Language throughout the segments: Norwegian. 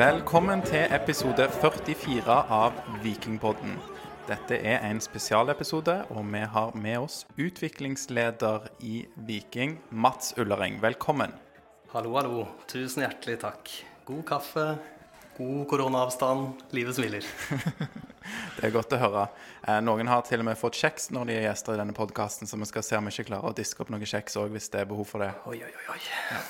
Velkommen til episode 44 av Vikingpodden. Dette er en spesialepisode, og vi har med oss utviklingsleder i Viking, Mats Ullering. Velkommen. Hallo, hallo. Tusen hjertelig takk. God kaffe, god koronaavstand, livet smiler. Det er godt å høre. Eh, noen har til og med fått kjeks når de er gjester i denne podkasten, så vi skal se om vi ikke klarer å diske opp noe kjeks òg, hvis det er behov for det. Oi, oi, oi. oi.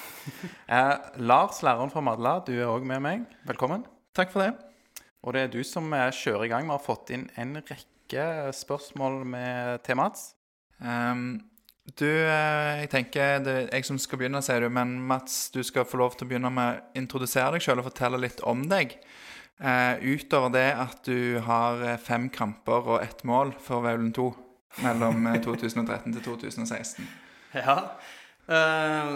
Eh, Lars, læreren fra Madla, du er òg med meg. Velkommen. Takk for det. Og det er du som eh, kjører i gang. Vi har fått inn en rekke spørsmål med, til Mats. Du, eh, jeg tenker det er jeg som skal begynne, sier du. Men Mats, du skal få lov til å begynne med å introdusere deg sjøl og fortelle litt om deg. Eh, utover det at du har eh, fem kamper og ett mål for Vaulen 2 mellom eh, 2013 til 2016. Ja. Eh,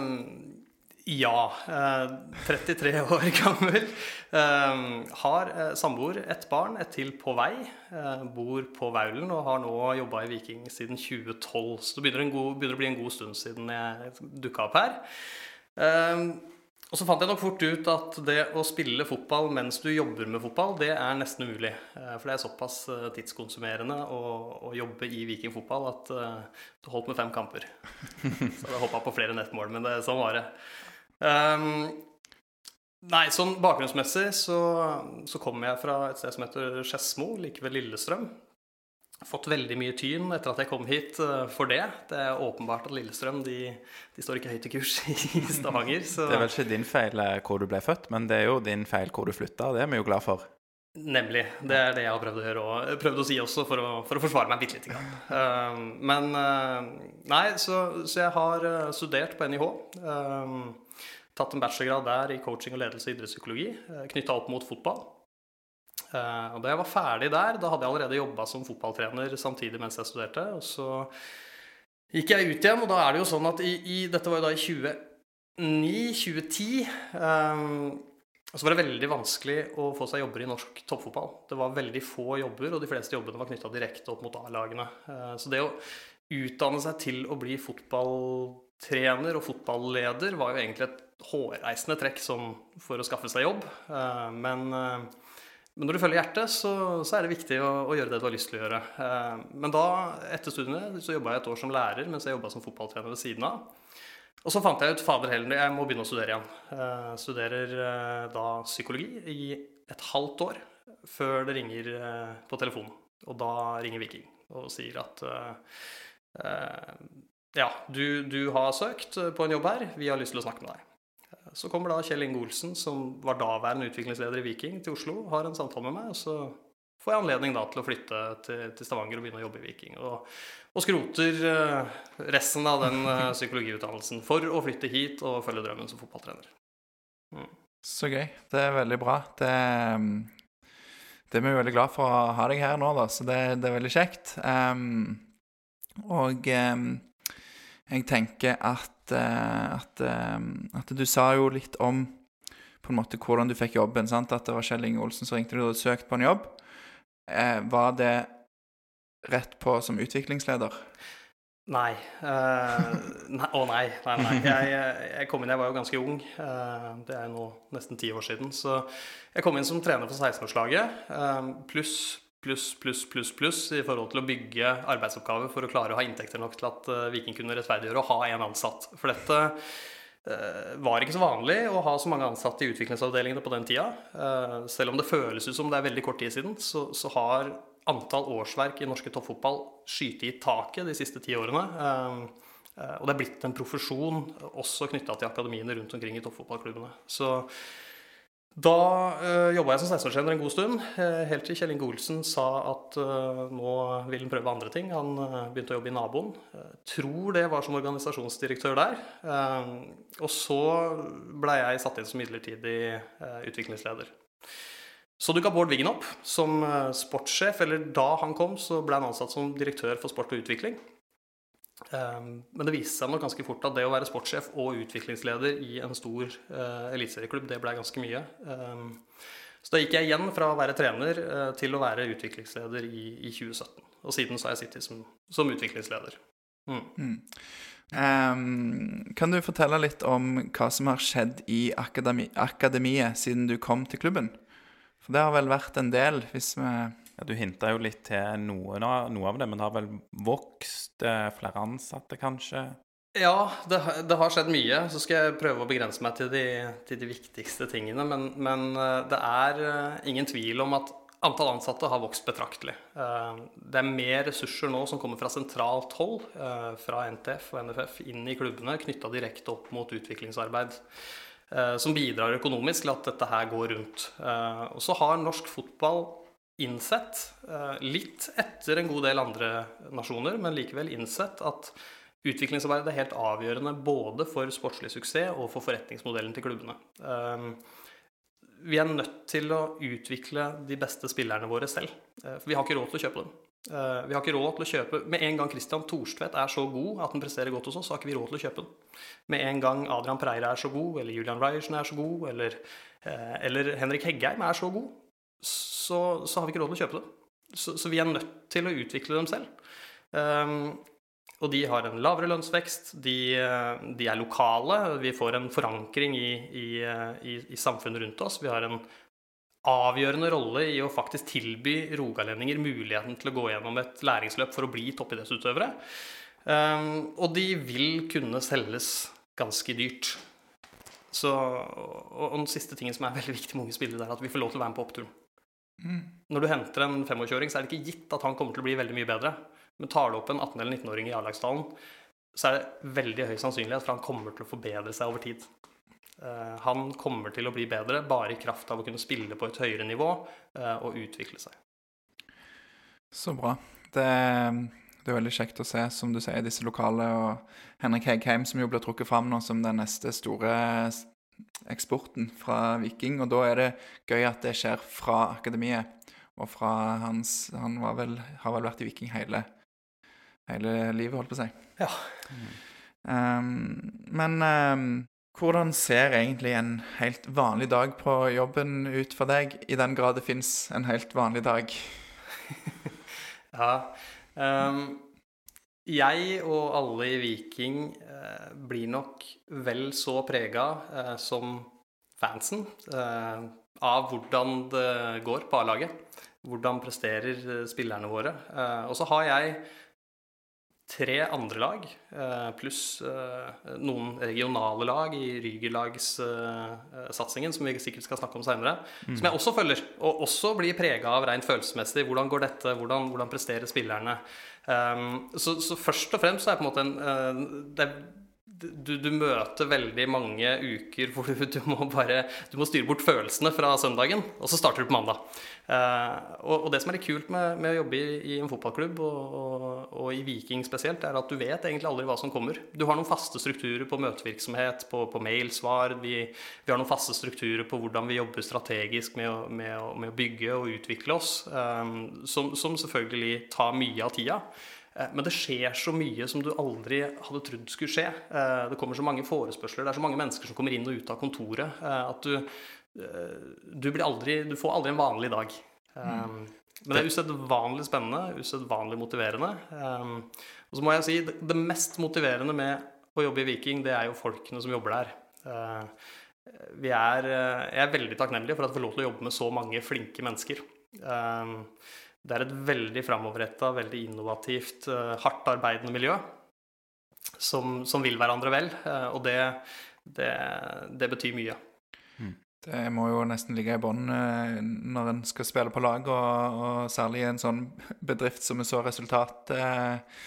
ja. eh, 33 år gammel. Eh, har eh, samboer, ett barn, ett til på vei. Eh, bor på Vaulen og har nå jobba i Viking siden 2012. Så det begynner, en god, begynner å bli en god stund siden jeg dukka opp her. Eh, og så fant jeg nok fort ut at det å spille fotball mens du jobber med fotball, det er nesten umulig. Eh, For det er såpass eh, tidskonsumerende å, å jobbe i Viking fotball at eh, det holdt med fem kamper. Så jeg hoppa på flere nettmål, men det, sånn var det. Ehm, nei, sånn bakgrunnsmessig så, så kommer jeg fra et sted som heter Skedsmo, like ved Lillestrøm. Fått veldig mye tyn etter at jeg kom hit eh, for det. Det er åpenbart at Lillestrøm de, de står ikke høyt i kurs i Stavanger. Så Det er vel ikke din feil eh, hvor du ble født, men det er jo din feil hvor du flytta. Det er vi jo glad for. Nemlig. Det er det jeg har prøvd å og prøvd å si også, for å, for å forsvare meg bitte lite grann. Eh, men eh, Nei, så, så jeg har eh, studert på NIH. eh, tatt en bachelorgrad der i coaching og ledelse i idrettspsykologi, uh, knytta opp mot fotball. Eh, og da jeg var ferdig der, da hadde jeg allerede jobba som fotballtrener samtidig mens jeg studerte. Og så gikk jeg ut igjen, og da er det jo sånn at i, i Dette var jo da i 2009-2010. så var det veldig vanskelig å få seg jobber i norsk toppfotball. Det var veldig få jobber, og de fleste jobbene var knytta direkte opp mot A-lagene. Eh, så det å utdanne seg til å bli fotballtrener og fotballeder var jo egentlig et hårreisende trekk for å skaffe seg jobb. Eh, Men, eh, men når du følger hjertet, så, så er det viktig å, å gjøre det du har lyst til å gjøre. Eh, Men da, etter studiene, så jobba jeg et år som lærer mens jeg jobba som fotballtrener ved siden av. Og så fant jeg ut fader heller, jeg må begynne å studere igjen. Jeg studerer da psykologi i et halvt år før det ringer på telefonen. Og da ringer Viking og sier at ja, du, du har søkt på en jobb her, vi har lyst til å snakke med deg. Så kommer da Kjell Inge Olsen, som var daværende utviklingsleder i Viking, til Oslo, har en samtale med meg, og så får jeg anledning da til å flytte til, til Stavanger og begynne å jobbe i Viking. Og, og skroter uh, resten av den uh, psykologiutdannelsen for å flytte hit og følge drømmen som fotballtrener. Så gøy. Det er veldig bra. Det, ehm, det er vi veldig glad for å ha deg her nå, da, så det, det er veldig kjekt. Um, og um, jeg tenker at, at, ehm, at du sa jo litt om på en måte hvordan du fikk jobben. sant? At det var Kjell Inge Olsen som ringte deg og hadde søkt på en jobb. Eh, var det rett på som utviklingsleder? Nei. Uh, nei Å nei. nei, nei. Jeg, jeg kom inn, jeg var jo ganske ung. Uh, det er nå nesten ti år siden. Så jeg kom inn som trener for 16-årslaget. Uh, pluss, pluss, pluss, pluss, pluss i forhold til å bygge arbeidsoppgaver for å klare å ha inntekter nok til at eh, Viking kunne rettferdiggjøre å ha én ansatt. For dette eh, var ikke så vanlig å ha så mange ansatte i utviklingsavdelingene på den tida. Eh, selv om det føles ut som det er veldig kort tid siden, så, så har antall årsverk i norske toppfotball skyte i taket de siste ti årene. Og det er blitt en profesjon også knytta til akademiene rundt omkring i toppfotballklubbene. Så da øh, jobba jeg som 16-årstrener en god stund, eh, helt til Kjell Inge Olsen sa at øh, nå vil han prøve andre ting. Han øh, begynte å jobbe i naboen. Eh, tror det var som organisasjonsdirektør der. Eh, og så blei jeg satt inn som midlertidig eh, utviklingsleder. Så dukka Bård Wiggen opp som eh, sportssjef. Eller da han kom, så ble han ansatt som direktør for sport og utvikling. Um, men det viste seg nok ganske fort at det å være sportssjef og utviklingsleder i en stor uh, eliteserieklubb, det ble ganske mye. Um, så da gikk jeg igjen fra å være trener eh, til å være utviklingsleder i, i 2017. Og siden så har jeg sittet som, som utviklingsleder. Mm. Ehm, kan du fortelle litt om hva som har skjedd i akademi, akademiet siden du kom til klubben? For det har vel vært en del, hvis vi Ja, du hinta jo litt til noe noe av det, men det har vel vokst? eh, Flere ansatte, kanskje? Ja, det, det har skjedd mye. Så skal jeg prøve å begrense meg til de, til de viktigste tingene. Men, men eh, det er eh, ingen tvil om at antall ansatte har vokst betraktelig. Det er mer ressurser nå som kommer fra sentralt hold, fra NTF og NFF, inn i klubbene, knytta direkte opp mot utviklingsarbeid. Som bidrar økonomisk til at dette her går rundt. Og så har norsk fotball innsett, eh, litt etter en god del andre nasjoner, men likevel innsett at utviklingsarbeidet er helt avgjørende både for sportslig suksess og for forretningsmodellen til klubbene. Um, Vi er nødt til å utvikle de beste spillerne våre selv. eh, For vi har ikke råd til å kjøpe dem. Eh, Vi har ikke råd til å kjøpe Med en gang Christian Thorstvedt er så god at han presterer godt hos oss, så har ikke vi råd til å kjøpe den. Med en gang Adrian Preira er så god, eller Julian Ryerson er så god, eller, eller Henrik Heggheim er så god, så, så har vi ikke råd til å kjøpe dem. Så, så vi er nødt til å utvikle dem selv. Um, og de har en lavere lønnsvekst, de, de er lokale, vi får en forankring i, i, i, i samfunnet rundt oss. Vi har en avgjørende rolle i å faktisk tilby rogalendinger muligheten til å gå gjennom et læringsløp for å bli toppidrettsutøvere. Um, og de vil kunne selges ganske dyrt. Så, og, og den siste tingen som er veldig viktig med unge spillere, det er at vi får lov til å være med på oppturen. Når du henter en 25-åring, så er det ikke gitt at han kommer til å bli veldig mye bedre. Men tar du opp en 18- eller 19-åring i A-lagsdalen, så er det veldig høy sannsynlighet for han kommer til å forbedre seg over tid. Uh, Han kommer til å bli bedre bare i kraft av å kunne spille på et høyere nivå uh, og utvikle seg. Så bra. Det, det er veldig kjekt å se, som du sier, disse lokale og Henrik Hegheim, som jo blir trukket fram nå som den neste store eksporten fra Viking. Og da er det gøy at det skjer fra akademiet. Og fra hans Han var vel, har vel vært i Viking hele, hele livet, holdt på å si. Ja. Um, men um, hvordan ser egentlig en helt vanlig dag på jobben ut for deg, i den grad det fins en helt vanlig dag? Ja. ehm, jeg og alle i Viking eh, blir nok vel så prega eh, som fansen eh, av hvordan det går på A-laget. Hvordan presterer eh, spillerne våre. Eh, og så har jeg tre andre lag, eh, pluss eh, noen regionale lag i Rygerlagssatsingen, som vi sikkert skal snakke om seinere, som jeg også følger. Og også blir prega av rent følelsesmessig. Hvordan går dette? Hvordan, hvordan presterer spillerne? Um, så, så først og fremst så er det på en måte en eh, det, du, du møter veldig mange uker hvor du, du må bare Du må styre bort følelsene fra søndagen, og så starter du på mandag. Eh, og, og det som er litt kult med, med å jobbe i, i en fotballklubb, og, og, og i Viking spesielt, er at du vet egentlig aldri hva som kommer. Du har noen faste strukturer på møtevirksomhet, på, på mailsvar. Vi, vi har noen faste strukturer på hvordan vi jobber strategisk med å, med å, med å bygge og utvikle oss, eh, som, som selvfølgelig tar mye av tida. Eh, Men det skjer så mye som du aldri hadde trodd skulle skje. Eh, Det kommer så mange forespørsler, det er så mange mennesker som kommer inn og ut av kontoret, eh, at du, du, blir aldri, du får aldri en vanlig dag. Mm. Men det er usedvanlig spennende, usedvanlig motiverende. Og så må jeg si, det- det mest motiverende med å jobbe i Viking, det er jo folkene som jobber der. Vi er, jeg er veldig takknemlig for at jeg får lov til å jobbe med så mange flinke mennesker. Eh, det er et veldig framoverretta, veldig innovativt, eh, hardt arbeidende miljø som, som vil hverandre vel. eh, Og det, det, det betyr mye. Det må jo nesten ligge i bånn eh, når en skal spille på lag, og, og særlig i en sånn bedrift som er så resultat, eh,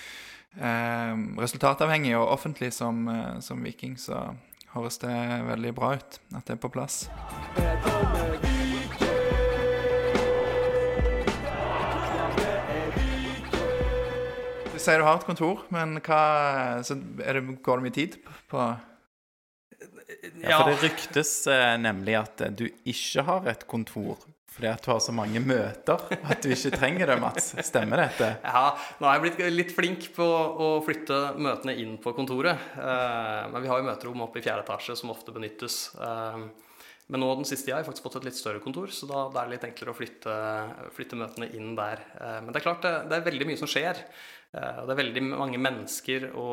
resultatavhengig og offentlig som, som Viking, så høres det veldig bra ut at det er på plass. Du sier du har et kontor, men hva så er det, Går det mye tid på Ja, for det ryktes eh, nemlig at eh, du ikke har et kontor fordi at du har så mange møter at du ikke trenger det, Mats. Stemmer dette? Ja, nå har jeg blitt litt flink på å flytte møtene inn på kontoret. Eh, Men vi har jo møterom oppe i fjerde etasje som ofte benyttes. Eh, Men nå den siste tida har jeg faktisk fått et litt større kontor, så da, er det litt enklere å flytte, flytte møtene inn der. Eh, Men det er klart, det, det er veldig mye som skjer. Eh, Det er veldig mange mennesker å,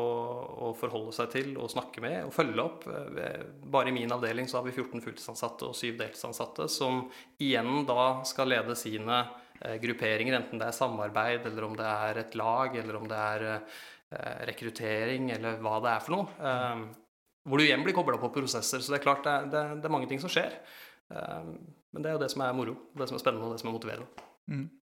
å forholde seg til og snakke med og følge opp. Eh, Bare i min avdeling så har vi 14 fulltidsansatte og 7 deltidsansatte som igjen da skal lede sine eh, grupperinger, enten det er samarbeid, eller om det er et lag, eller om det er rekruttering, eller hva det er for noe. Hvor du igjen blir kobla på prosesser. Så det er klart det er, det, det er mange ting som skjer. Men det er jo det som er moro, det som er spennende, og det som er motiverende.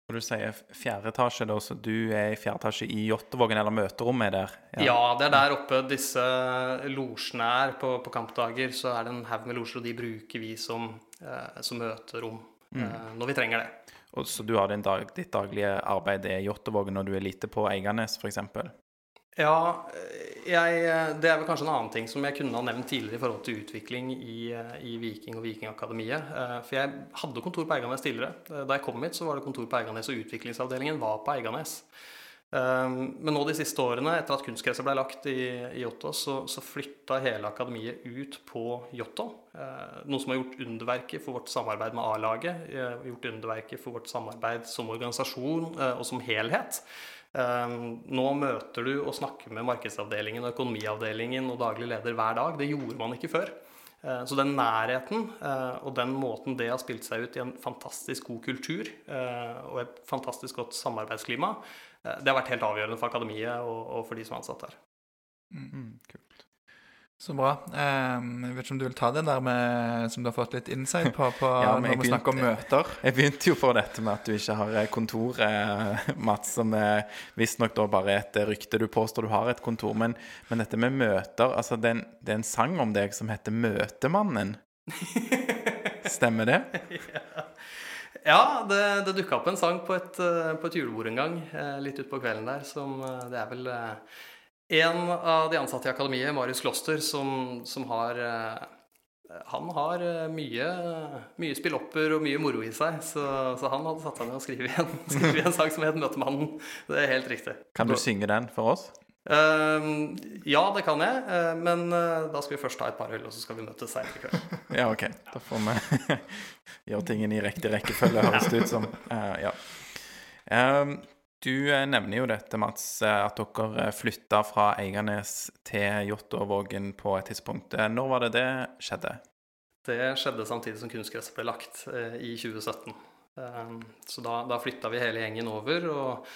Og du sier fjerde etasje, da, så du er i fjerde etasje i Jåttåvågen, eller møterommet er der? Ja. det er der oppe disse losjene er. På, på kampdager så er det en haug med losjer, og de bruker vi som, eh, som møterom eh, når vi trenger det. Og så du har din dag, ditt daglige arbeid i Jåttåvågen, og du er lite på Eiganes, f.eks.? Ja, jeg, det er vel kanskje en annen ting som jeg kunne ha nevnt tidligere i forhold til utvikling i, i Viking og Vikingakademiet. Eh, For jeg hadde kontor på Eiganes tidligere. Eh, Da jeg kom hit, så var det kontor på Eiganes, og utviklingsavdelingen var på Eiganes. Eh, Men nå de siste årene, etter at kunstgresset ble lagt i, i Jåttå, så, så flytta hele akademiet ut på Jåttå. Eh, Noe som har gjort underverker for vårt samarbeid med A-laget. eh, Gjort underverker for vårt samarbeid som organisasjon eh, og som helhet. Eh, Nå møter du og snakker med markedsavdelingen og økonomiavdelingen og daglig leder hver dag. Det gjorde man ikke før. Eh, Så den nærheten eh, og den måten det har spilt seg ut i en fantastisk god kultur eh, og et fantastisk godt samarbeidsklima, eh, det har vært helt avgjørende for akademiet og, for de som er ansatt her. Mm, kult. Så bra. Um, jeg vet ikke om du vil ta det der med, som du har fått litt insight på, på Ja, når vi vi snakker om møter. Jeg begynte jo for dette med at du ikke har eh, kontor, eh, Mats, som eh, visstnok da bare er et rykte. Du påstår du har et kontor, men, men dette med møter altså det er, en, det er en sang om deg som heter Møtemannen. Stemmer det? Ja, det, det dukka opp en sang på et, eh, på et julebord en gang, eh, litt utpå kvelden der, som eh, Det er vel eh, en av de ansatte i akademiet, Marius Kloster, som, som har eh, Han har eh, mye, mye spillopper og mye moro i seg, så, så han hadde satt seg ned og skrevet en, skrevet en sang som het 'Møtemannen'. Det er helt riktig. Kan du synge den for oss? Uh, ja, det kan jeg, uh, men uh, da skal vi først ta et par øl, og så skal vi møtes seinere i kveld. Ja, OK. Da får vi gjøre tingene i riktig rekkefølge, høres det ut som. Ja. Ehm, du eh, nevner jo dette, Mats, eh, at dere flytta fra Eiganes til Jåttåvågen på et tidspunkt. Eh, Når var det det skjedde? Det skjedde samtidig som kunstgresset ble lagt eh, i 2017. Eh, så da, da flytta vi hele gjengen over og,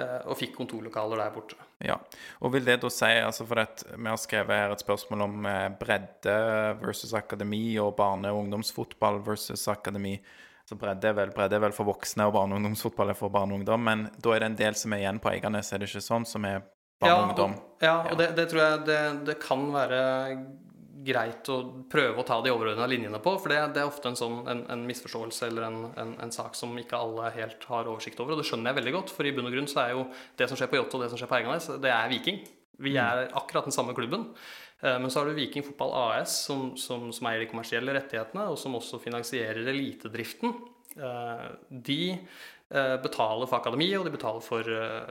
eh, og fikk kontorlokaler der borte. Ja, og vil det da si, altså for at vi har skrevet her et spørsmål om eh, bredde versus akademi og barne- og ungdomsfotball versus akademi. Så bredde er, vel, bredde er vel for voksne, og barne- og ungdomsfotball er for barne og ungdom. Men da er det en del som er igjen på Eiganes, er det ikke sånn, som er barne og ungdom? og, ja, og det, det tror jeg det, det kan være greit å prøve å ta de overordna linjene på, for det, det er ofte en sånn en, en misforståelse eller en, en, en sak som ikke alle helt har oversikt over, og det skjønner jeg veldig godt, for i bunn og grunn så er jo det som skjer på Jåttå og det som skjer på Eiganes, det er Viking. Vi er akkurat den samme klubben. Eh, Men så har du Viking Fotball AS, som, som, som eier de kommersielle rettighetene, og som også finansierer elitedriften. Eh, De eh, betaler for akademiet, og de betaler for,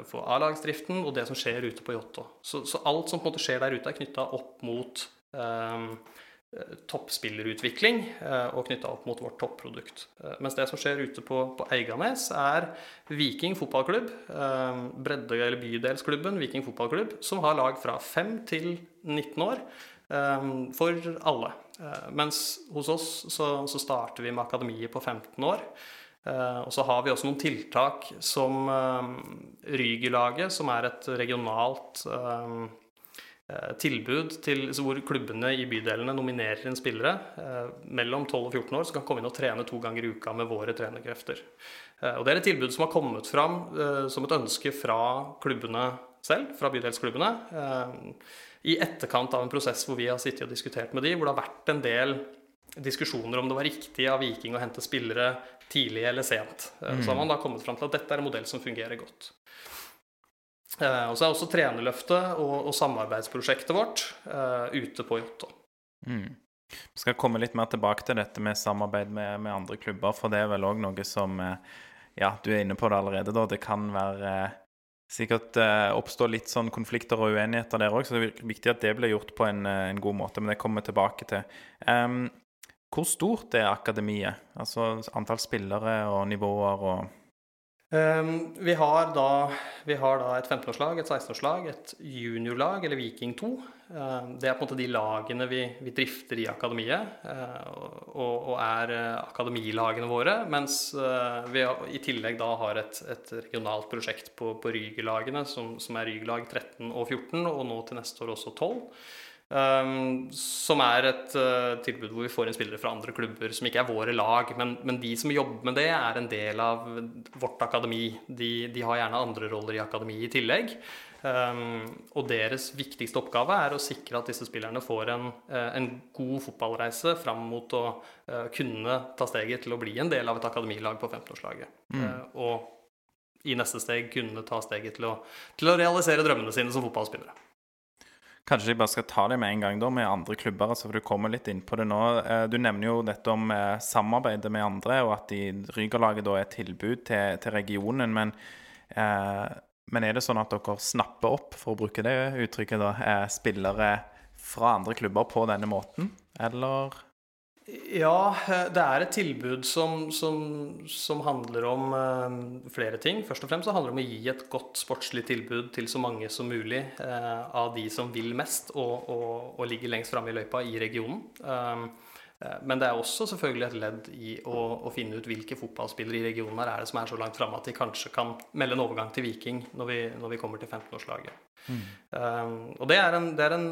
for A-lagsdriften og det som skjer ute på Jåttå. Så, så alt som på en måte skjer der ute, er knytta opp mot eh, toppspillerutvikling og knytta opp mot vårt topprodukt. Mens det som skjer ute på, på Eiganes, er Viking fotballklubb, bredde- eller bydelsklubben Viking fotballklubb, som har lag fra 5 til 19 år eh, for alle. Eh, Mens hos oss så, så starter vi med akademiet på 15 år. Eh, og så har vi også noen tiltak som Rygilaget, som er et regionalt eh, eh, tilbud til, hvor klubbene i bydelene nominerer en spillere mellom 12 og 14 år som kan komme inn og trene to ganger i uka med våre trenerkrefter. Og Det er et tilbud som har kommet fram som et ønske fra klubbene selv, fra bydelsklubbene, i etterkant av en prosess hvor vi har sittet og diskutert med de, hvor det har vært en del diskusjoner om det var riktig av Viking å hente spillere tidlig eller sent. Mm. Så har man da kommet fram til at dette er en modell som fungerer godt. Eh, og så er også trenerløftet og, og samarbeidsprosjektet vårt eh, ute på Jåttå. Mm. Vi skal komme litt mer tilbake til dette med samarbeid med, med andre klubber, for det er vel òg noe som eh, Ja, du er inne på det allerede, da. Det kan være eh, sikkert eh, oppstå litt sånn konflikter og uenigheter der òg, så det er viktig at det blir gjort på en, eh, en god måte. Men det kommer vi tilbake til. Um, hvor stort er akademiet? Altså antall spillere og nivåer og Um, vi, har da, vi har da et 15-årslag, et 16-årslag, et juniorlag, eller Viking 2. Um, det er på en måte de lagene vi, vi drifter i akademiet, uh, og, og, er uh, akademilagene våre. Mens vi i tillegg da har et, et regionalt prosjekt på, på Rygelagene, som, som er Rygelag 13 og 14, og nå til neste år også 12. Um, som er et tilbud hvor vi får inn spillere fra andre klubber som ikke er våre lag. Men, men de som jobber med det, er en del av vårt akademi. De, de har gjerne andre roller i akademiet i tillegg. Um, og deres viktigste oppgave er å sikre at disse spillerne får en, uh, en god fotballreise fram mot å uh, kunne ta steget til å bli en del av et akademilag på 15-årslaget. Mm. og i neste steg kunne ta steget til å, til å realisere drømmene sine som fotballspillere. Kanskje de bare skal ta det med en gang da, med andre klubber. altså for Du kommer litt inn på det nå. Eh, du nevner jo dette om eh, samarbeidet med andre, og at Rygerlaget da er et tilbud til, til regionen. Men, eh, men, er det sånn at dere snapper opp, for å bruke det uttrykket, da, eh, spillere fra andre klubber på denne måten, eller? Ja, eh, det er et tilbud som, som, som handler om eh, flere ting. Først og fremst så handler det om å gi et godt sportslig tilbud til så mange som mulig eh, av de som vil mest og, og, og ligger lengst framme i løypa i regionen. Uh, men det er også selvfølgelig et ledd i å, å, finne ut hvilke fotballspillere i regionen her er det som er så langt framme at de kanskje kan melde en overgang til Viking når vi, når vi kommer til 15-årslaget. Mm. Um, og det er en, det er en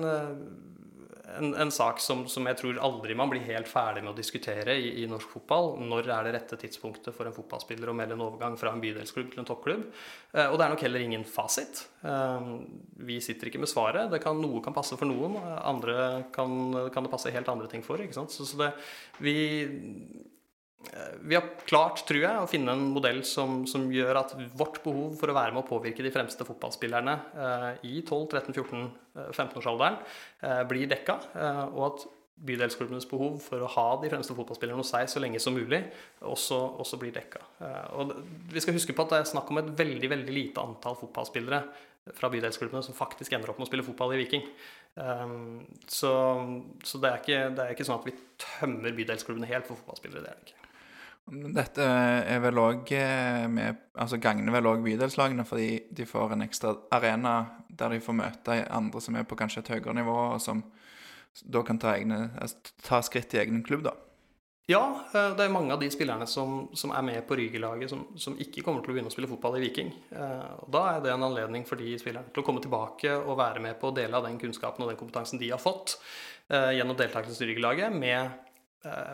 en, en sak som, som, jeg tror aldri man blir helt ferdig med å diskutere i, i, norsk fotball. Når er det rette tidspunktet for en fotballspiller å melde en overgang fra en bydelsklubb til en toppklubb? Eh, og det er nok heller ingen fasit. Eh, vi sitter ikke med svaret. Kan, noe kan passe for noen, andre kan, kan, det passe helt andre ting for. Så, så det, vi vi har klart, tror jeg, å finne en modell som, som, gjør at vårt behov for å være med å påvirke de fremste fotballspillerne eh, i 12-13-14-15-årsalderen eh, blir dekka, eh, og at bydelsklubbenes behov for å ha de fremste fotballspillerne hos seg så lenge som mulig, også, også blir dekka. Eh, og vi skal huske på at det er snakk om et veldig veldig lite antall fotballspillere fra bydelsklubbene som faktisk ender opp med å spille fotball i Viking. Så, så det, er ikke, det, er ikke, sånn at vi tømmer bydelsklubbene helt for fotballspillere. det er det ikke. Dette er vel òg eh, med Altså gagner vel òg bydelslagene, fordi de får en ekstra arena der de får møte andre som er på kanskje et høyere nivå, og som da kan ta, egne, altså, ta skritt i egen klubb, da. Ja, eh, det er mange av de spillerne som, som er med på Ryger-laget, som, som, ikke kommer til å begynne å spille fotball i Viking. Eh, og Da er det en anledning for de spillerne til å komme tilbake og være med på å dele av den kunnskapen og den kompetansen de har fått gjennom deltakelse i Ryger-laget, med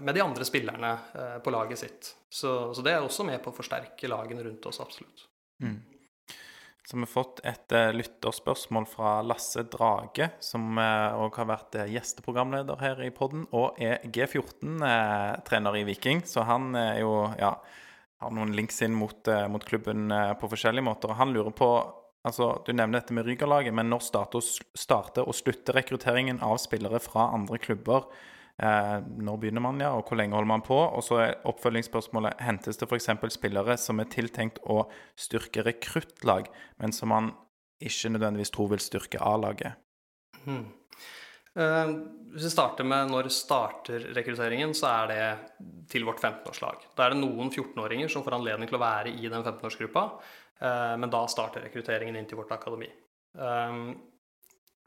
med de andre spillerne eh, på laget sitt. Så, så, det er også med på å forsterke lagene rundt oss, absolutt. Mm. Så vi har fått et uh, lytterspørsmål fra Lasse Drage, som òg har vært gjesteprogramleder her i podden, og er G14-trener i Viking. Så han er jo ja, har noen links inn mot, mot klubben på forskjellige måter. Og han lurer på altså Du nevner dette med Rygerlaget, men når starter og slutter rekrutteringen av spillere fra andre klubber? Eh, når begynner man, ja, og hvor lenge holder man på? Og så er oppfølgingsspørsmålet hentes det f.eks. spillere som er tiltenkt å styrke rekruttlag, men som man ikke nødvendigvis tror vil styrke A-laget? Hmm. Eh, hvis vi starter med når starter rekrutteringen, så er det til vårt 15-årslag. Da er det noen 14-åringer som får anledning til å være i den 15-årsgruppa, eh, men da starter rekrutteringen inn til vårt akademi. Um,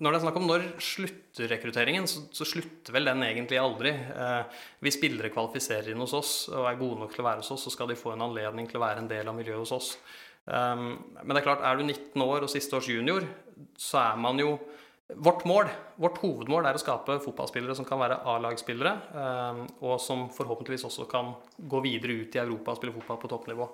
når det er snakk om når slutter rekrutteringen, så, så, slutter vel den egentlig aldri. Eh, hvis spillere kvalifiserer inn hos oss og er gode nok til å være hos oss, så skal de få en anledning til å være en del av miljøet hos oss. Um, men det er klart, er du 19 år og siste års junior, så er man jo Vårt mål, vårt hovedmål er å skape fotballspillere som kan være A-lagspillere, um, og som forhåpentligvis også kan gå videre ut i Europa og spille fotball på toppnivå.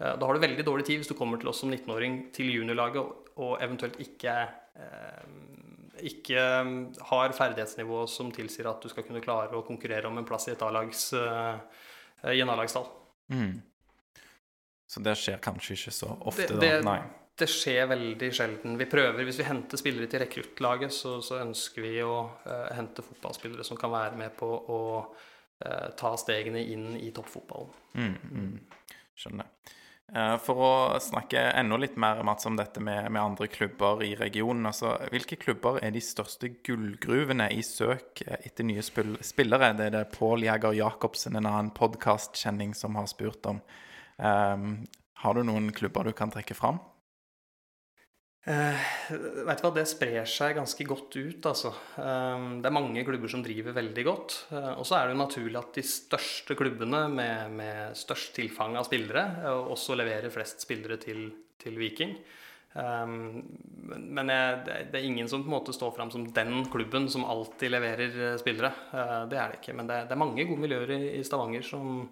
Uh, da har du veldig dårlig tid hvis du kommer til oss som 19-åring til juniorlaget og, og eventuelt ikke uh, ikke um, har ferdighetsnivå som tilsier at du skal kunne klare å konkurrere om en plass i, A-lags, uh, i en A-lagstall. Mm. Så det skjer kanskje ikke så ofte, det, det, da? Nei. Det skjer veldig sjelden. Vi prøver, Hvis vi henter spillere til rekruttlaget, så, så, ønsker vi å uh, hente fotballspillere som kan være med på å uh, ta stegene inn i toppfotballen. Mm, mm. Skjønner. Eh, for å snakke enda litt mer Mats, om dette med, med, andre klubber i regionen. Altså, hvilke klubber er de største gullgruvene i søk etter nye spillere? Det er det Pål Jæger Jacobsen, en annen podkastkjenning, som har spurt om. Um, Har du noen klubber du kan trekke fram? Eh, vet du hva, Det sprer seg ganske godt ut. altså. Eh, det er mange klubber som driver veldig godt. Eh, og så er det jo naturlig at de største klubbene med, med størst tilfang av spillere også leverer flest spillere til, til Viking. Men jeg, det, er- ingen som på en måte står fram som den klubben som alltid leverer spillere. Det er det ikke. Men det, det er mange gode miljøer i, i Stavanger som,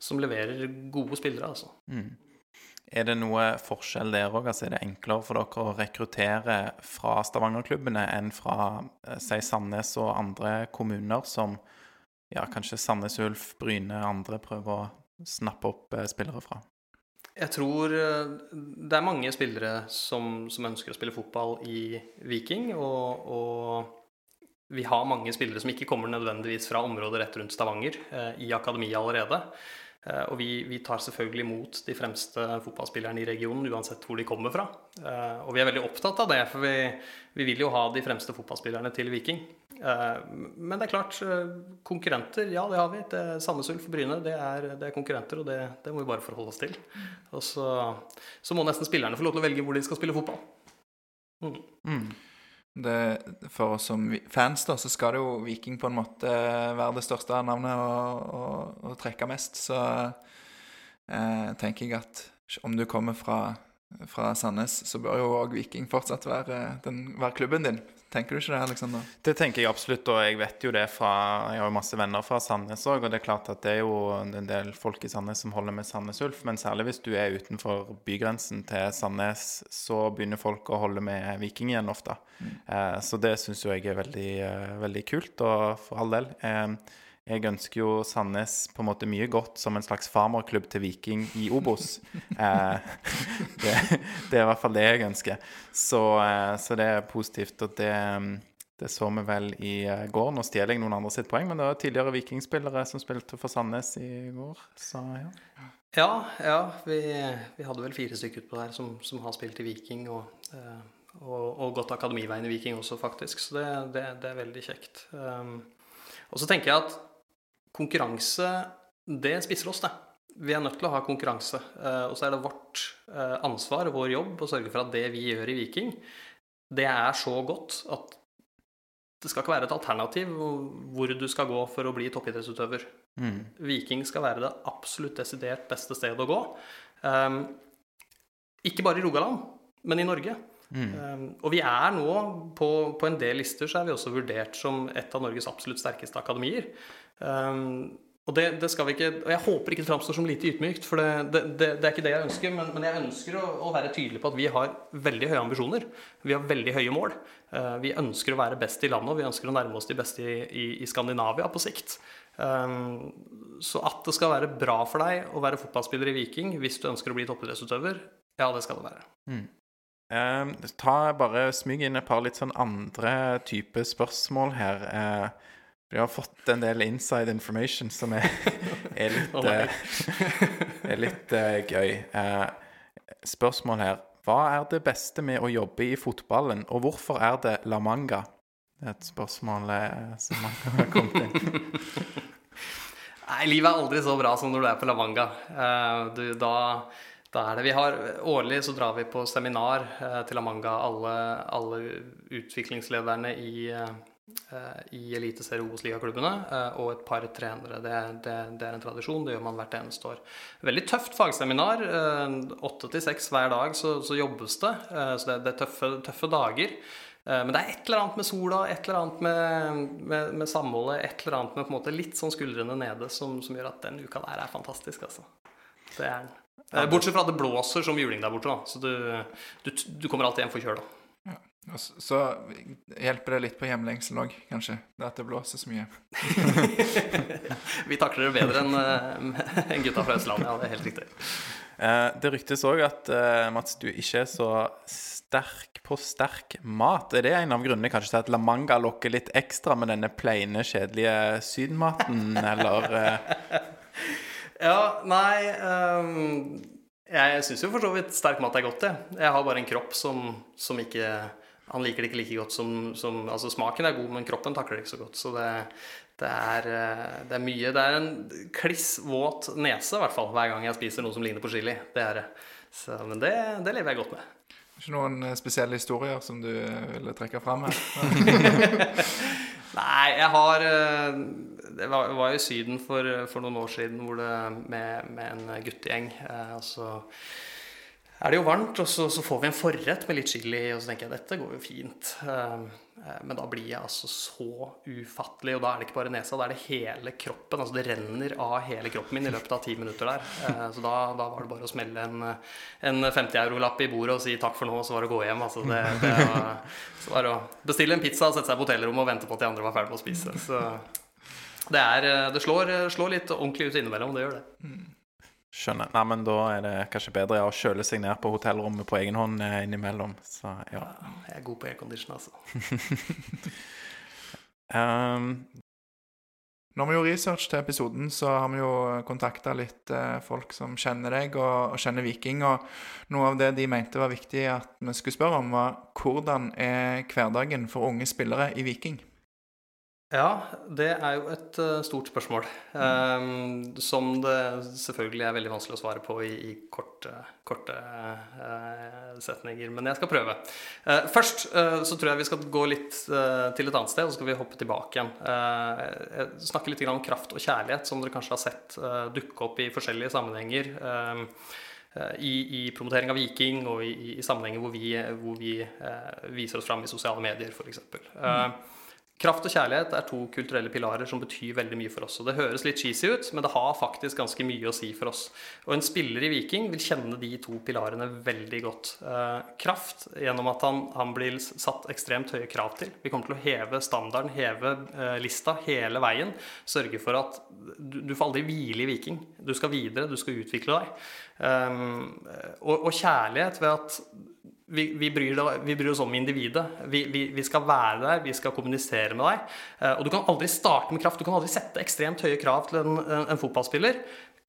som leverer gode spillere, altså. Mm. Er det noe forskjell der òg? Altså, er det enklere for dere å rekruttere fra Stavanger-klubbene enn fra eh, si Sandnes og andre kommuner som ja, kanskje Sandnes Ulf, Bryne, andre prøver å snappe opp eh, spillere fra? Jeg tror eh, det er mange spillere som, som ønsker å spille fotball i Viking, og, og vi har mange spillere som ikke kommer nødvendigvis fra området rett rundt Stavanger, i akademiet allerede. Eh, og vi, vi tar selvfølgelig imot de fremste fotballspillerne i regionen, uansett hvor de kommer fra. Eh, og vi er veldig opptatt av det, for vi, vi vil jo ha de fremste fotballspillerne til Viking. Eh, men det er klart, konkurrenter, ja det har vi. Det Sandnes Ulf og Bryne, det er, det er konkurrenter, og det, det må vi bare forholde oss til. Og så, så må nesten spillerne få lov til å velge hvor de skal spille fotball. Mm. Mm. Det, for oss som fans, da, så skal det jo Viking på en måte være det største navnet og, trekke mest. Så eh, tenker jeg at om du kommer fra, fra Sandnes, så bør jo òg Viking fortsatt være, den, være klubben din. Tenker du ikke det, Alexander? Det tenker jeg absolutt, og jeg vet jo det fra Jeg har jo masse venner fra Sandnes òg, og det er klart at det er jo en del folk i Sandnes som holder med Sandnes Ulf, men særlig hvis du er utenfor bygrensen til Sandnes, så begynner folk å holde med Viking igjen ofte. Eh, så det syns jo jeg er veldig, eh, veldig kult, og for all del. Eh, jeg ønsker jo Sandnes på en måte mye godt som en slags farmerklubb til Viking i Obos. Eh, det, det er i hvert fall det jeg ønsker. Så, eh, så det er positivt. Og det, det så vi vel i eh, går. Nå stjeler jeg noen andre sitt poeng, men det var tidligere vikingspillere som spilte for Sandnes i går. Så ja. Ja, ja vi, vi hadde vel fire stykker utpå der som, som har spilt i Viking, og, eh, og, og gått akademiveien i Viking også, faktisk. Så det, det, det er veldig kjekt. Um, og så tenker jeg at konkurranse, det spisser oss, det. Vi er nødt til å ha konkurranse. eh, og så er det vårt ansvar ansvar, vår jobb, å sørge for at det vi gjør i Viking, det er så godt at det skal ikke være et alternativ hvor du skal gå for å bli toppidrettsutøver. Mm. Viking skal være det absolutt desidert beste stedet å gå. Um, ikke bare i Rogaland, men i Norge. Mm. Um, og vi er nå, på, på en del lister, så er vi også vurdert som et av Norges absolutt sterkeste akademier. Um, og det, det skal vi ikke, og jeg håper ikke det framstår som lite ydmykt, for det, det, det, er ikke det jeg ønsker. Men, men jeg ønsker å, å være tydelig på at vi har veldig høye ambisjoner. Vi har veldig høye mål. Uh, vi ønsker å være best i landet, og vi ønsker å nærme oss de beste i, i, i Skandinavia på sikt. Um, så at det skal være bra for deg å være fotballspiller i Viking hvis du ønsker å bli toppidrettsutøver, ja, det skal det være. Eh, ta bare Smyg inn et par litt sånn andre type spørsmål her. Eh, vi har fått en del inside information som er, er litt, eh, er litt uh, gøy. Uh, spørsmål her. Hva er det beste med å jobbe i fotballen, og hvorfor er det La Manga? Det er et spørsmål uh, som mange har kommet inn. Nei, livet er aldri så bra som når du er på La Manga. Du, da, da er det Vi har Årlig så drar vi på seminar til La Manga, alle, alle utviklingslederne i, eh, i Eliteserie Obos-ligaklubbene eh, og et par trenere. Det, det, det er en tradisjon. Det gjør man hvert eneste år. Veldig tøft fagseminar. eh, Åtte til seks hver dag så, så jobbes det. eh, Så det, det er tøffe, tøffe dager. Eh, Men det er et eller annet med sola, et eller annet med, med, med samholdet, et eller annet med på en måte litt sånn skuldrene nede som, som gjør at den uka der er fantastisk, altså. Det er den. Eh, Bortsett fra at det blåser som juling der borte, da. Så du, du, du kommer alltid hjem forkjøla. Så, hjelper det litt på hjemlengsel òg, kanskje. Det at det blåser så mye. Vi takler det bedre enn en gutta fra Østlandet, ja, det er helt riktig. Eh, det ryktes òg at eh, Mats, du ikke er så sterk på sterk mat. Er det en av grunnene kanskje til at La Manga lokker litt ekstra med denne plaine, kjedelige sydmaten, eller eh, Ja, nei um, Jeg syns jo for så vidt sterk mat er godt, jeg. Jeg har bare en kropp som, som ikke Han liker det ikke like godt som, som Altså, smaken er god, men kroppen takler det ikke så godt. Så det, det, er, eh, det er mye Det er en kliss våt nese, i hvert fall, hver gang jeg spiser noe som ligner på chili. Det er det. Så, men det, det lever jeg godt med. Ikke noen eh, spesielle historier som du eh, ville trekke fram her? Nei, jeg har Det var, var i Syden for, for noen år siden hvor det, med, med en guttegjeng. Eh, og så er det jo varmt, og så, så får vi en forrett med litt chili, og så tenker jeg dette går jo fint. Eh, eh, men da blir jeg altså så ufattelig, og da er det ikke bare nesa, da er det hele kroppen. Altså det renner av hele kroppen min i løpet av ti minutter der. Eh, så da, da var det bare å smelle en, en 50-eurolapp i bordet og si takk for nå, og så var det å gå hjem. Altså det, det var, så var det å bestille en pizza, sette seg på hotellrommet og vente på at de andre var ferdige med å spise. Så det, er, det slår, slår litt ordentlig ut innimellom, det gjør det. Skjønner. Nei, men da er det kanskje bedre å kjøle seg ned på hotellrommet på egen hånd eh, innimellom. Så ja. Jeg er god på aircondition, altså. um, Når vi gjorde research til episoden, så har vi jo kontakta litt eh, folk som kjenner deg og, og kjenner Viking. Og noe av det de mente var viktig at vi skulle spørre om, var hvordan er hverdagen for unge spillere i Viking? Ja, det er jo et uh, stort spørsmål. Um, som det selvfølgelig er veldig vanskelig å svare på i, i korte, korte uh, setninger. Men jeg skal prøve. Uh, først så tror jeg vi skal gå litt til et annet sted, og så skal vi hoppe tilbake igjen. jeg snakker litt om kraft og kjærlighet, som dere kanskje har sett dukke opp i forskjellige sammenhenger. Um, i, i, promotering av Viking og i, i sammenhenger hvor vi, hvor vi viser oss fram i sosiale medier, f.eks. Mm. Kraft og kjærlighet er to kulturelle pilarer som betyr veldig mye for oss. og Det høres litt cheesy ut, men det har faktisk ganske mye å si for oss. Og En spiller i Viking vil kjenne de to pilarene veldig godt. Eh, kraft gjennom at han, han, blir satt ekstremt høye krav til. Vi kommer til å heve standarden, heve eh, lista hele veien. Sørge for at du, du, får aldri hvile i Viking. Du skal videre, du skal utvikle deg. Eh, og, og kjærlighet ved at vi, vi, bryr, vi, bryr, oss om individet. Vi, vi, skal være der, vi skal kommunisere med deg. Eh, og du kan aldri starte med kraft. Du kan aldri sette ekstremt høye krav til en, en, en fotballspiller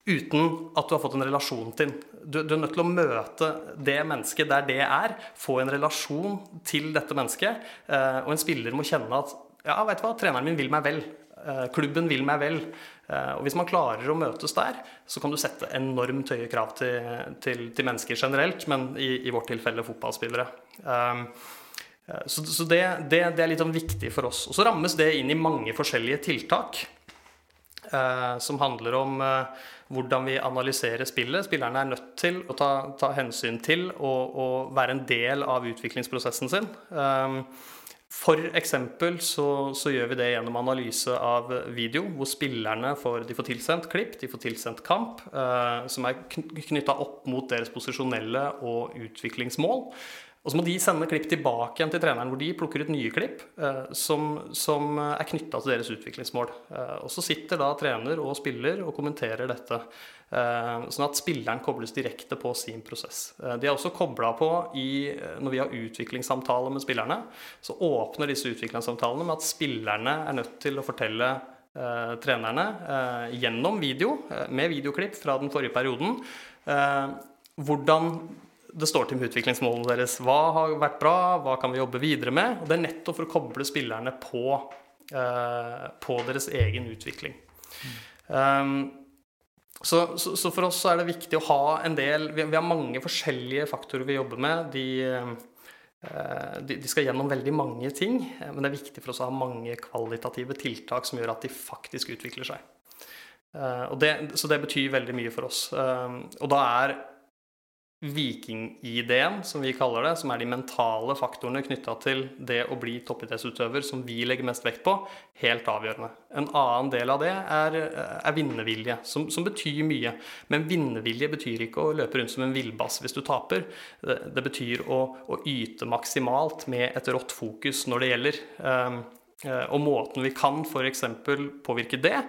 uten at du har fått en relasjon til den. Du, du, er nødt til å møte det mennesket der det er. Få en relasjon til dette mennesket. Eh, og en spiller må kjenne at ja, vet du hva, treneren min vil meg vel. Eh, klubben vil meg vel. Eh, og Hvis man klarer å møtes der, så kan du sette enormt høye krav til, til, til mennesker generelt, men i, i, vårt tilfelle fotballspillere. Um, eh, så, så det, det, det, er litt sånn viktig for oss. Og Så rammes det inn i mange forskjellige tiltak. Som handler om hvordan vi analyserer spillet. Spillerne er nødt til å ta, ta hensyn til og, være en del av utviklingsprosessen sin. Eksempel så, så, gjør vi det gjennom analyse av video, hvor spillerne får, de får tilsendt klipp, de får tilsendt kamp, eh, som er knytta opp mot deres posisjonelle og utviklingsmål. Og så må de sende klipp tilbake igjen til treneren, hvor de plukker ut nye klipp eh, som, som, er knytta til deres utviklingsmål. Eh, og så sitter da trener og spiller og kommenterer dette, sånn at spilleren kobles direkte på sin prosess. Eh, de er også kobla på i, eh, når vi har utviklingssamtaler med spillerne, så åpner disse utviklingssamtalene med at spillerne er nødt til å fortelle eh, trenerne gjennom video, med videoklipp fra den forrige perioden, hvordan det står til med utviklingsmålene deres. Hva har vært bra, hva kan vi jobbe videre med? Og Det er nettopp for å koble spillerne på, på deres egen utvikling. Mm. Um, så, så, så, for oss er det viktig å ha en del Vi, vi har mange forskjellige faktorer vi jobber med. De, uh, de, de, skal gjennom veldig mange ting, men det er viktig for oss å ha mange kvalitative tiltak som gjør at de faktisk utvikler seg. Uh, det, så det betyr veldig mye for oss. og da er Viking-ID-en, som vi kaller det, som er de mentale faktorene knytta til det å bli toppidrettsutøver, som vi legger mest vekt på, helt avgjørende. En annen del av det er, er vinnervilje, som, som, betyr mye. Men vinnervilje betyr ikke å løpe rundt som en villbass hvis du taper. Det, det betyr å, å, yte maksimalt med et rått fokus når det gjelder. Um, og måten vi kan f.eks. påvirke det,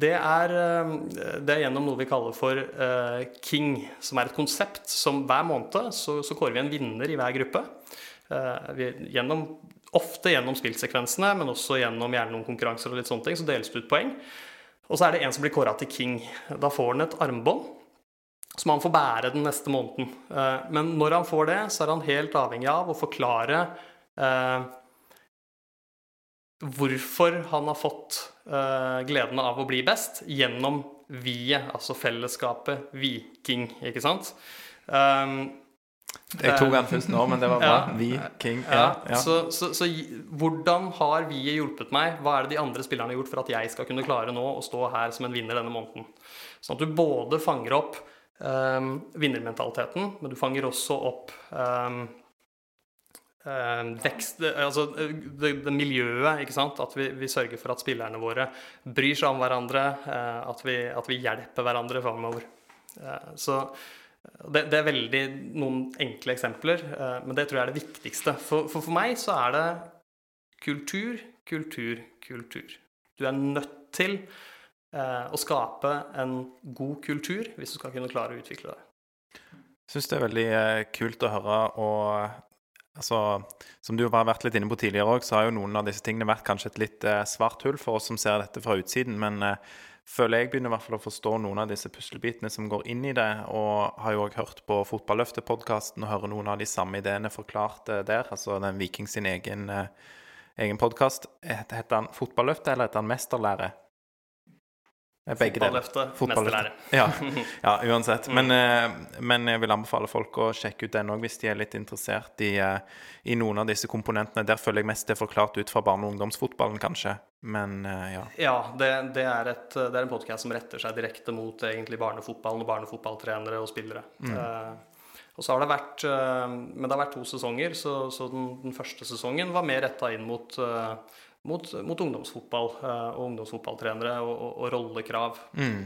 det er, eh, det er, gjennom noe vi kaller for uh, King, som er et konsept som hver måned så, så kårer vi en vinner i hver gruppe. Uh, vi, gjennom, ofte gjennom spillsekvensene, men også gjennom gjerne noen konkurranser og litt sånne ting, så deles det ut poeng. Og så er det en som blir kåra til King. Da får han et armbånd som han får bære den neste måneden. Uh, men når han får det, så er han helt avhengig av å forklare hvorfor han har fått uh, gleden av å bli best gjennom vi-et, altså fellesskapet Viking. ikke sant? Um, Jeg tok den først nå, men det var bra. Ja. Viking. ja, Ja. Så, så, så hvordan har vi hjulpet meg? Hva er det de andre spillerne har gjort for at jeg skal kunne klare nå å stå her som en vinner denne måneden? Sånn at du både fanger opp um, vinnermentaliteten, men du fanger også opp um, vekst Altså det, det miljøet, ikke sant? At vi, vi sørger for at spillerne våre bryr seg om hverandre, eh, at, vi, at vi hjelper hverandre framover. Eh, så det, det er veldig noen enkle eksempler, eh, men det tror jeg er det viktigste. For, for for meg så er det kultur, kultur, kultur. Du er nødt til eh, å skape en god kultur hvis du skal kunne klare å utvikle det. Jeg syns det er veldig eh, kult å høre. Og altså, som du har vært litt inne på tidligere òg, så har jo noen av disse tingene vært kanskje et litt eh, svart hull for oss som ser dette fra utsiden. Men eh, føler jeg begynner i hvert fall å forstå noen av disse puslebitene som går inn i det. Og har jo òg hørt på Fotballøftet-podkasten og hører noen av de samme ideene forklart eh, der. Altså den Viking sin egen, eh, egen podkast. Heter han Fotballøftet, eller heter han Mesterlære? Begge. Fotballøftet, mesterlære. Ja, ja uansett. Men, eh, men jeg vil anbefale folk å sjekke ut den òg, hvis de er litt interessert i, eh, i noen av disse komponentene. Der føler jeg mest det er forklart ut fra barne- og ungdomsfotballen, kanskje. Men eh, ja. Ja, det, det, er et, det er en podkast som retter seg direkte mot egentlig barnefotballen og barnefotballtrenere og spillere. Eh, og så har det vært Men det har vært to sesonger, så, så den, den første sesongen var mer retta inn mot, eh, mot, mot ungdomsfotball eh, og ungdomsfotballtrenere og, og, og rollekrav.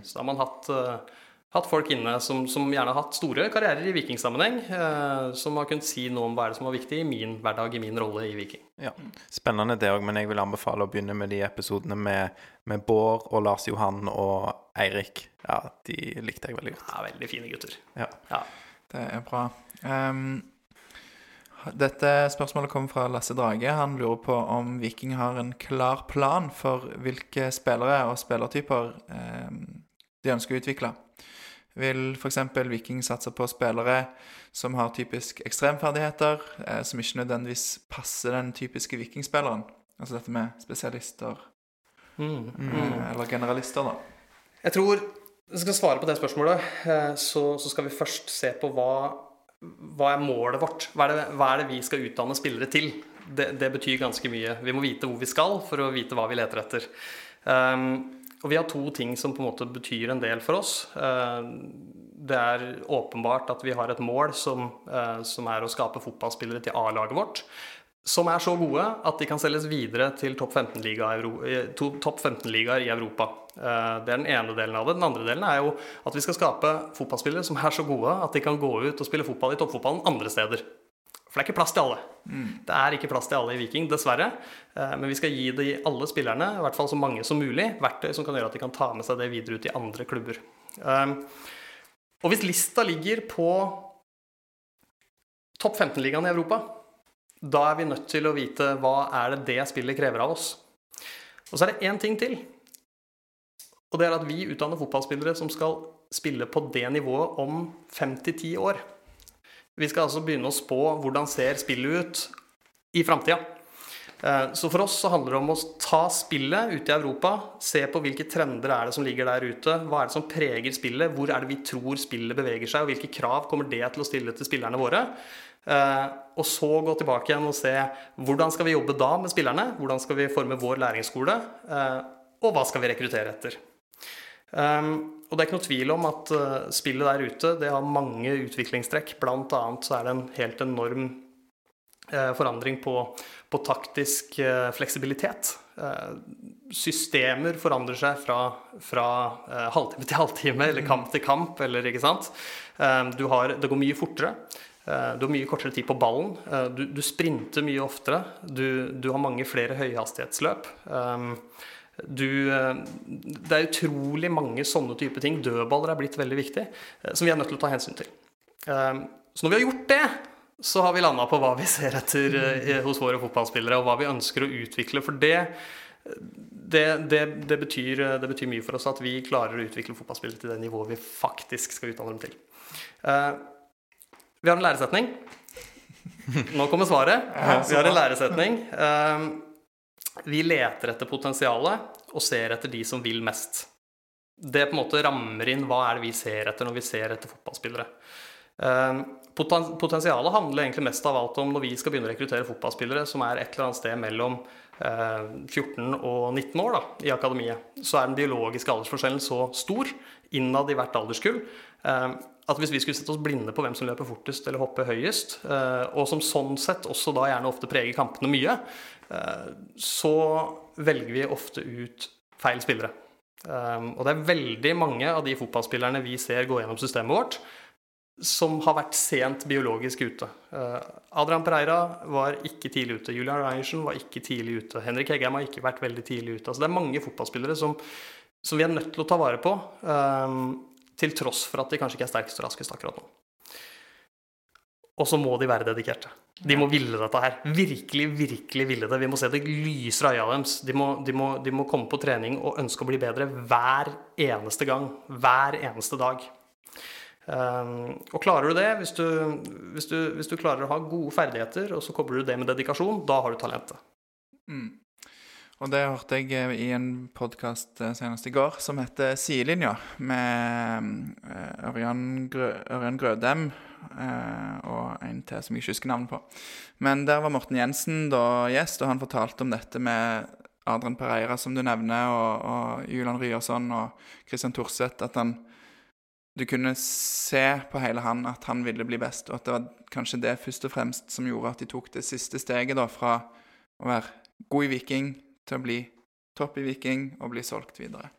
Så da har man hatt, eh, hatt folk inne som, som gjerne har hatt store karrierer i vikingsammenheng, eh, som har kunnet si noe om hva er det som var viktig i min hverdag, i min rolle i Viking. ja. Spennende det òg, men jeg vil anbefale å begynne med de episodene med, med Bård og Lars Johan og Eirik. Ja, de likte jeg veldig godt. Ja, veldig fine gutter. Ja. Ja. Det er bra. Ehm, dette spørsmålet kommer fra Lasse Drage. Han lurer på om Viking har en klar plan for hvilke spillere og spillertyper eh, de ønsker å utvikle. Vil f.eks. Viking satse på spillere som har typisk ekstremferdigheter, eh, som ikke nødvendigvis passer den typiske vikingspilleren? Altså dette med spesialister Mm. Mm, eller generalister, da. Jeg tror Hvis jeg skal svare på det spørsmålet, eh, så, så skal vi først se på hva, hva er målet vårt. Hva er, det, hva er det vi skal utdanne spillere til? Det, det betyr ganske mye. Vi må vite hvor vi skal for å vite hva vi leter etter. Um, og vi har to ting som på en måte betyr en del for oss. Uh, det er åpenbart at vi har et mål som, uh, som er å skape fotballspillere til A-laget vårt som er så gode at de kan selges videre til topp 15-ligaer top 15 i Europa. Eh, Det er den ene delen av det. Den andre delen er jo at vi skal skape fotballspillere som er så gode at de kan gå ut og spille fotball i toppfotballen andre steder. For det er ikke plass til alle. Det er ikke plass til alle i Viking, dessverre. Eh, Men vi skal gi de alle spillerne, i hvert fall så mange som mulig, verktøy som kan gjøre at de kan ta med seg det videre ut i andre klubber. Eh, Og hvis lista ligger på topp 15-ligaen i Europa, da er vi nødt til å vite hva er det det spillet krever av oss. Og så er det én ting til. Og det er at vi utdanner fotballspillere som skal spille på det nivået om fem til ti år. Vi skal altså begynne å spå hvordan ser spillet ut i framtida. Eh, Så for oss så handler det om å ta spillet ute i Europa, se på hvilke trender er det som ligger der ute, hva er det som preger spillet, hvor er det vi tror spillet beveger seg, og hvilke krav kommer det til å stille til spillerne våre. Eh, Og så gå tilbake igjen og se hvordan skal vi jobbe da med spillerne, hvordan skal vi forme vår læringsskole, eh, og hva skal vi rekruttere etter. Um, og det er ikke noe tvil om at spillet der ute det har mange utviklingstrekk. Blant annet så er det en helt enorm forandring på, på taktisk fleksibilitet. Systemer forandrer seg fra, fra halvtime til halvtime, eller kamp til kamp, eller ikke sant. Du har, det går mye fortere. Uh, Du har mye kortere tid på ballen. Uh, Du, du sprinter mye oftere. Du, du har mange flere høyhastighetsløp. Um, du, eh, det er utrolig mange sånne type ting. Dødballer er blitt veldig viktig, eh, som vi er nødt til å ta hensyn til. Eh, Så når vi har gjort det, så har vi landa på hva vi ser etter eh, hos våre fotballspillere, og hva vi ønsker å utvikle. For det, det, det, det, betyr, betyr mye for oss at vi klarer å utvikle fotballspillere til det nivået vi faktisk skal utdanne dem til. Eh, Vi har en læresetning. Nå kommer svaret. Vi har en læresetning. Eh, vi leter etter potensialet og ser etter de som vil mest. Det på en måte rammer inn hva er det vi ser etter når vi ser etter fotballspillere. Eh, potensialet handler egentlig mest av alt om når vi skal begynne å rekruttere fotballspillere som er et eller annet sted mellom 14 og 19 år da, i akademiet, så er den biologiske aldersforskjellen så stor innad i hvert alderskull at hvis vi skulle sette oss blinde på hvem som løper fortest eller hopper høyest, og som sånn sett også da gjerne ofte preger kampene mye, så velger vi ofte ut feil spillere. Og det er veldig mange av de fotballspillerne vi ser gå gjennom systemet vårt, som har vært sent biologisk ute. Adrian Pereira var ikke tidlig ute. Julian Reiersen var ikke tidlig ute. Henrik Heggheim har ikke vært veldig tidlig ute. Altså, det er mange fotballspillere som, som, vi er nødt til å ta vare på, til tross for at de kanskje ikke er sterkest og raskest akkurat nå. Og så må de være dedikerte. De må ville dette her. Virkelig, virkelig ville det. Vi må se det lyser av øya deres. De må, de, må, de må komme på trening og ønske å bli bedre hver eneste gang. Hver eneste dag. Um, og klarer du det, hvis du, hvis, du, hvis du, klarer å ha gode ferdigheter, og så kobler du det med dedikasjon, da har du talentet. Mm. Og det hørte jeg eh, i en podkast eh, senest i går som heter Sidelinja, med eh, Ørjan, Grø Grødem og en til som jeg ikke husker navnet på. Men der var Morten Jensen da gjest, og han fortalte om dette med Adrian Pereira, som du nevner, og, og Julian Ryerson og Christian Thorseth. At han du kunne se på hele han at han ville bli best, og at det var kanskje det først og fremst som gjorde at de tok det siste steget da, fra å være god i Viking til å bli topp i Viking og bli solgt videre.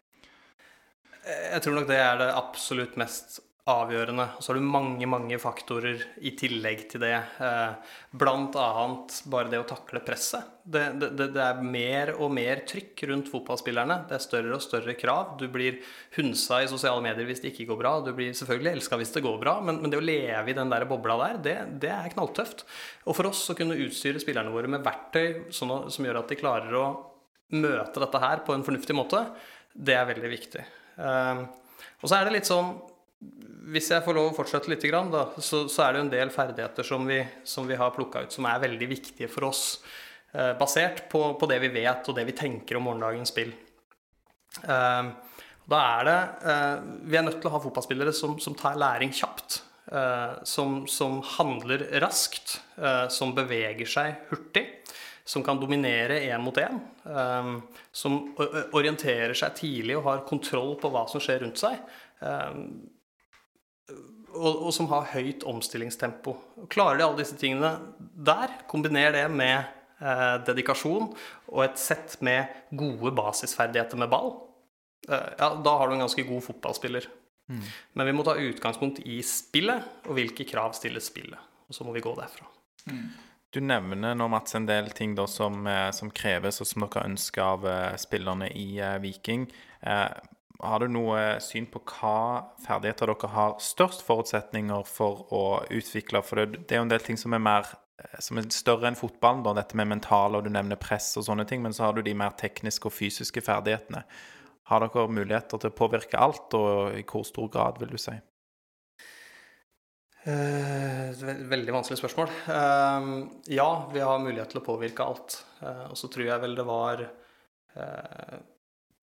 Jeg tror nok det er det absolutt mest avgjørende. Så har du mange, mange faktorer i tillegg til det. Eh, blant annet bare det å takle presset. Det, det, det, er mer og mer trykk rundt fotballspillerne. Det er større og større krav. Du blir hunsa i sosiale medier hvis det ikke går bra. Du blir selvfølgelig elska hvis det går bra, men, men, det å leve i den der bobla der, det, det, er knalltøft. Og for oss å kunne utstyre spillerne våre med verktøy sånn, som gjør at de klarer å møte dette her på en fornuftig måte, det er veldig viktig. Eh, og så er det litt sånn hvis jeg får lov å fortsette litt, da, så, er det en del ferdigheter som vi, som vi har plukka ut, som er veldig viktige for oss. Eh, basert på, på, det vi vet, og det vi tenker om morgendagens spill. Eh, da er det eh, Vi er nødt til å ha fotballspillere som, som tar læring kjapt. Eh, som, som, handler raskt. Som beveger seg hurtig. Som kan dominere én mot én. Eh, som orienterer seg tidlig og har kontroll på hva som skjer rundt seg og, og, som har høyt omstillingstempo. Klarer de alle disse tingene der, kombiner det med eh, dedikasjon og et sett med gode basisferdigheter med ball, eh, ja, da har du en ganske god fotballspiller. Mm. Men vi må ta utgangspunkt i spillet, og hvilke krav stiller spillet. Og så må vi gå derfra. Mm. Du nevner nå, Mats, en del ting da, som, eh, som, kreves, og som dere ønsker av uh, spillerne i uh, Viking. Har du noe syn på hva ferdigheter dere har størst forutsetninger for å utvikle? For det, det er jo en del ting som er, mer, eh, som er større enn fotballen. Da, dette med mentale, og du nevner press og sånne ting. Men så har du de mer tekniske og fysiske ferdighetene. Har dere muligheter til å påvirke alt, og i hvor stor grad, vil du si? Uh, veldig vanskelig spørsmål. Uh, ja, vi har mulighet til å påvirke alt. Uh, og så tror jeg vel det var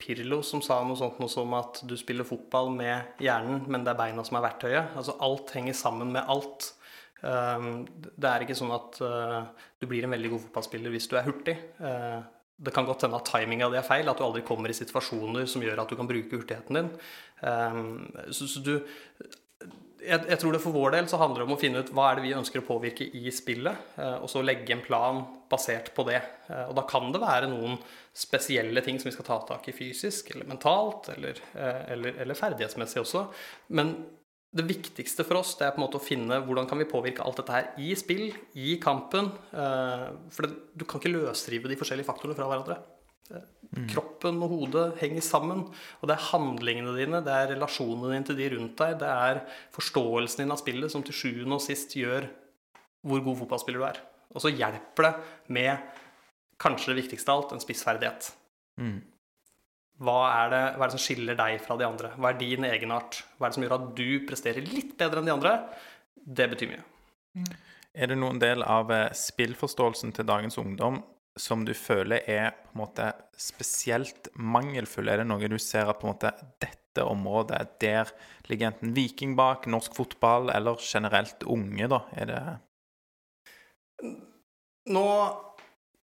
Pirlo som sa noe sånt noe som at du spiller fotball med hjernen, men det er beina som er verktøyet. Altså alt henger sammen med alt. Um, det er ikke sånn at du blir en veldig god fotballspiller hvis du er hurtig. Det kan godt hende at timinga di er feil, at du aldri kommer i situasjoner som gjør at du kan bruke hurtigheten din. Så, så du, jeg, jeg, tror det for vår del så handler det om å finne ut hva er det vi ønsker å påvirke i spillet, uh, og så legge en plan basert på det. og da kan det være noen spesielle ting som vi skal ta tak i fysisk eller mentalt, eller, eh, eller, eller ferdighetsmessig også. Men det viktigste for oss det er på en måte å finne hvordan kan vi påvirke alt dette her i spill, i kampen. Eh, for det, du kan ikke løsrive de forskjellige faktorene fra hverandre. Mm. Kroppen og hodet henger sammen. Og det er handlingene dine, det er relasjonene dine til de rundt deg, det er forståelsen din av spillet som til sjuende og sist gjør hvor god fotballspiller du er. Og så hjelper det med kanskje det viktigste av alt, en spissferdighet. Mm. Hva, er det, hva, er det, som skiller deg fra de andre? Hva er din egenart? Hva er det som gjør at du presterer litt bedre enn de andre? Det betyr mye. Mm. Er det noen del av eh, spillforståelsen til dagens ungdom som du føler er på en måte spesielt mangelfull? Er det noe du ser at på en måte dette området, der ligger enten Viking bak, norsk fotball eller generelt unge, da? Er det Nå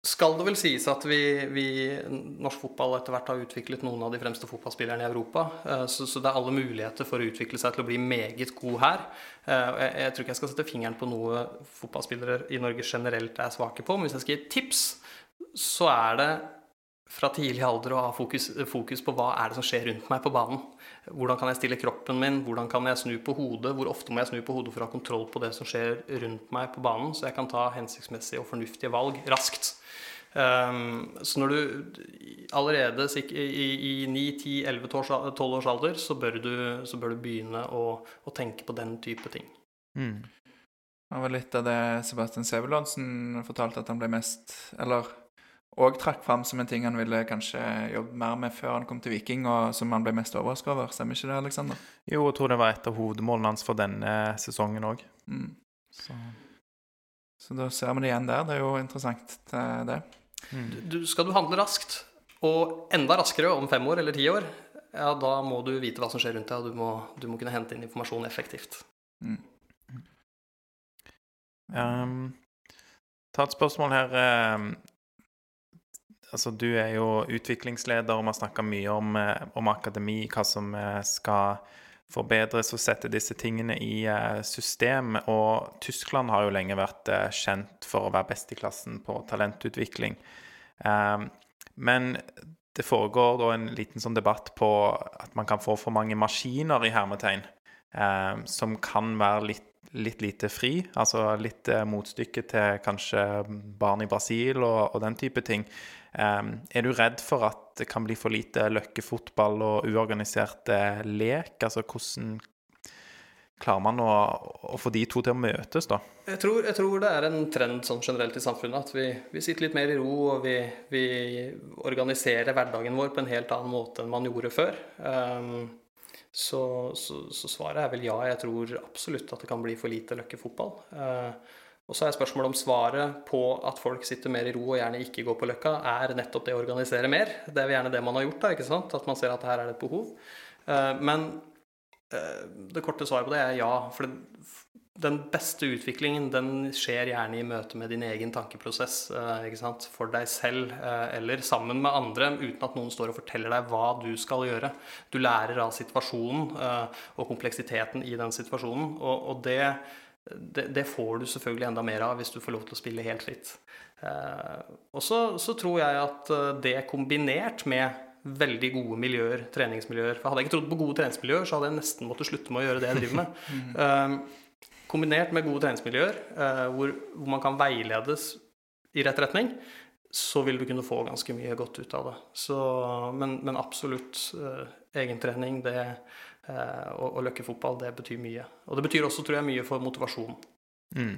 skal det vel sies at vi, vi, norsk fotball etter hvert har utviklet noen av de fremste fotballspillerne i Europa. Eh, så, så, det er alle muligheter for å utvikle seg til å bli meget god her. Eh, jeg, jeg, tror ikke jeg skal sette fingeren på noe fotballspillere i Norge generelt er svake på. Men hvis jeg skal gi et tips, så er det fra tidlig alder å ha fokus, fokus, på hva er det som skjer rundt meg på banen. Hvordan kan jeg stille kroppen min, hvordan kan jeg snu på hodet, hvor ofte må jeg snu på hodet for å ha kontroll på det som skjer rundt meg på banen, så jeg kan ta hensiktsmessige og fornuftige valg raskt. Um, så når du allerede i, i 9-10-11-12 års alder, så bør du, så bør du begynne å, å, tenke på den type ting. Mm. Det var litt av det Sebastian Sevelonsen fortalte at han ble mest Eller og trakk fram som en ting han ville kanskje jobbe mer med før han kom til Viking, og som han ble mest overraska over. Stemmer ikke det, Aleksander? Jo, jeg tror det var et av hovedmålene hans for denne sesongen òg. Mm. Så. Så. da ser vi det igjen der. Det er jo interessant, det. Mm. Du, skal du handle raskt, og enda raskere om fem år eller ti år, ja, da må du vite hva som skjer rundt deg, og du må, du må kunne hente inn informasjon effektivt. Mm. Um, ta et spørsmål her. Altså, du er jo utviklingsleder, og vi har snakka mye om, eh, om, akademi, hva som eh, skal forbedres og sette disse tingene i eh, system. Og Tyskland har jo lenge vært kjent for å være best i klassen på talentutvikling. Ehm, men det foregår da en liten sånn debatt på at man kan få for mange maskiner i hermetegn, ehm, som kan være litt litt lite fri. Altså litt eh, motstykke til kanskje barn i Brasil og, og den type ting. Um, er du redd for at det kan bli for lite løkkefotball og uorganisert eh, lek? Altså hvordan klarer man å, å, få de to til å møtes, da? Jeg tror, jeg tror det er en trend sånn generelt i samfunnet at vi, vi, sitter litt mer i ro, og vi, vi, organiserer hverdagen vår på en helt annen måte enn man gjorde før. Um, så, så, så, svaret er vel ja. Jeg tror absolutt at det kan bli for lite løkkefotball. Uh, og så er spørsmålet om svaret på at folk sitter mer i ro og gjerne ikke går på Løkka, er nettopp det å organisere mer. Det er gjerne det man har gjort, da, ikke sant? at man ser at her er det et behov. Eh, men eh, det korte svaret på det er ja. For den beste utviklingen den skjer gjerne i møte med din egen tankeprosess. Eh, ikke sant? For deg selv eller sammen med andre, uten at noen står og forteller deg hva du skal gjøre. Du lærer av situasjonen og kompleksiteten i den situasjonen. og, det det, det, får du selvfølgelig enda mer av hvis du får lov til å spille helt fritt. Eh, og så, så, tror jeg at eh, det kombinert med veldig gode miljøer, treningsmiljøer For hadde jeg ikke trodd på gode treningsmiljøer, så hadde jeg nesten måttet slutte med å gjøre det jeg driver med. kombinert med gode treningsmiljøer eh, hvor, hvor, man kan veiledes i rett retning, så vil du kunne få ganske mye godt ut av det. Så, men, men absolutt eh, egentrening, det Eh, og, og løkkefotball, det betyr mye. Og det betyr også, tror jeg, mye for motivasjon. Mm.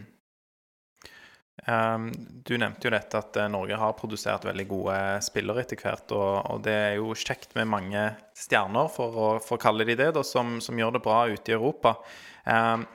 Um, du nevnte jo dette at eh, Norge har produsert veldig gode spillere etter hvert. Og, og det er jo kjekt med mange stjerner, for å, for å kalle de det, da, som, som, gjør det bra ute i Europa. Um,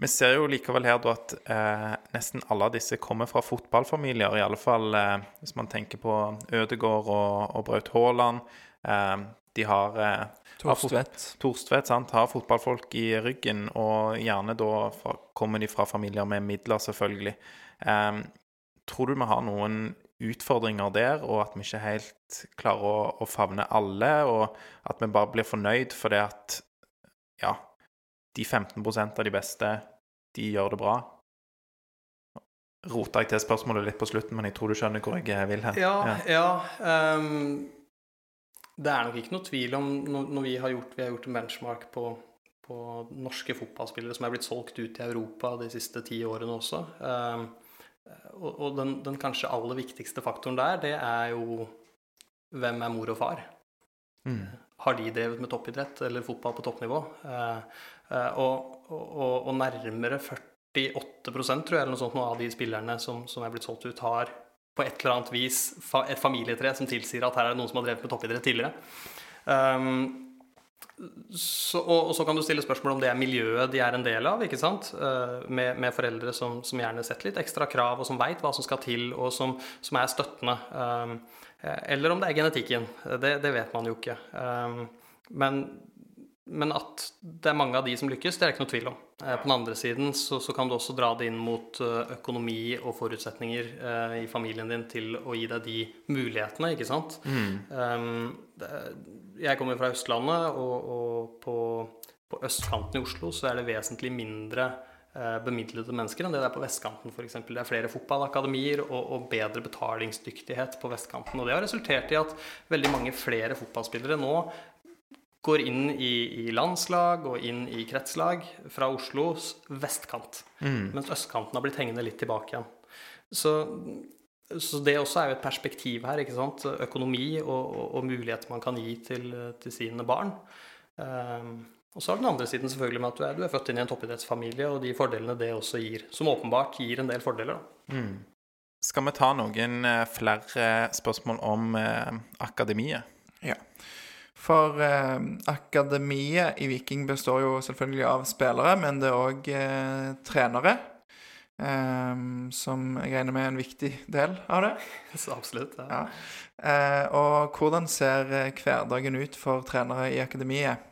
vi ser jo likevel her at eh, nesten alle av disse kommer fra fotballfamilier. I alle fall eh, hvis man tenker på Ødegård og, og Braut Haaland. Eh, de har eh, Torstvedt. Torstvedt, sant. Har fotballfolk i ryggen, og gjerne da fra, kommer de fra familier med midler, selvfølgelig. Um, tror du vi har noen utfordringer der, og at vi ikke helt klarer å, å favne alle, og at vi bare blir fornøyd fordi at ja, de 15% av de beste, de gjør det bra? Rota jeg til spørsmålet litt på slutten, men jeg tror du skjønner hvor jeg vil hen. Ja, ja. ja um det er nok ikke noe tvil om når vi har gjort, vi har gjort en benchmark på, på, norske fotballspillere som er blitt solgt ut i Europa de siste ti årene også. Um, og, og den, den, kanskje aller viktigste faktoren der, det er jo hvem er mor og far? Mm. Har de drevet med toppidrett eller fotball på toppnivå? Uh, uh, og, og, og, nærmere 48% tror jeg, eller noe sånt, av de spillerne som, som er blitt solgt ut, har på et eller annet vis et familietre som tilsier at her er det noen som har drevet med toppidrett tidligere. Um, så, og, og, så kan du stille spørsmål om det er miljøet de er en del av. ikke sant? Uh, med, med, foreldre som, som, gjerne setter litt ekstra krav, og som veit hva som skal til, og som, som er støttende. Um, eller om det er genetikken. Det, det vet man jo ikke. Um, men men at det er mange av de som lykkes, det er det ikke noe tvil om. Eh, på den andre siden så, så, kan du også dra det inn mot eh, økonomi og forutsetninger eh, i familien din til å gi deg de mulighetene, ikke sant. Mm. Um, jeg kommer fra Østlandet, og, og på, på, østkanten i Oslo så er det vesentlig mindre eh, bemidlede mennesker enn det det er på vestkanten f.eks. Det er flere fotballakademier og, og, bedre betalingsdyktighet på vestkanten. Og det har resultert i at veldig mange flere fotballspillere nå går inn i, i, landslag og inn i kretslag fra Oslos vestkant. Mm. Mens østkanten har blitt hengende litt tilbake igjen. Så, så, det også er jo et perspektiv her. ikke sant? Økonomi og, og, og muligheter man kan gi til, til sine barn. Um, og så har den andre siden selvfølgelig med at du er, du er født inn i en toppidrettsfamilie, og de fordelene det også gir. Som åpenbart gir en del fordeler. da. Mm. Skal vi ta noen eh, flere spørsmål om eh, akademiet? Ja. For eh, akademiet i Viking består jo selvfølgelig av spillere, men det er òg eh, trenere. Eh, som jeg regner med er en viktig del av det. Så absolutt, ja. ja. Eh, og hvordan ser eh, hverdagen ut for trenere i akademiet?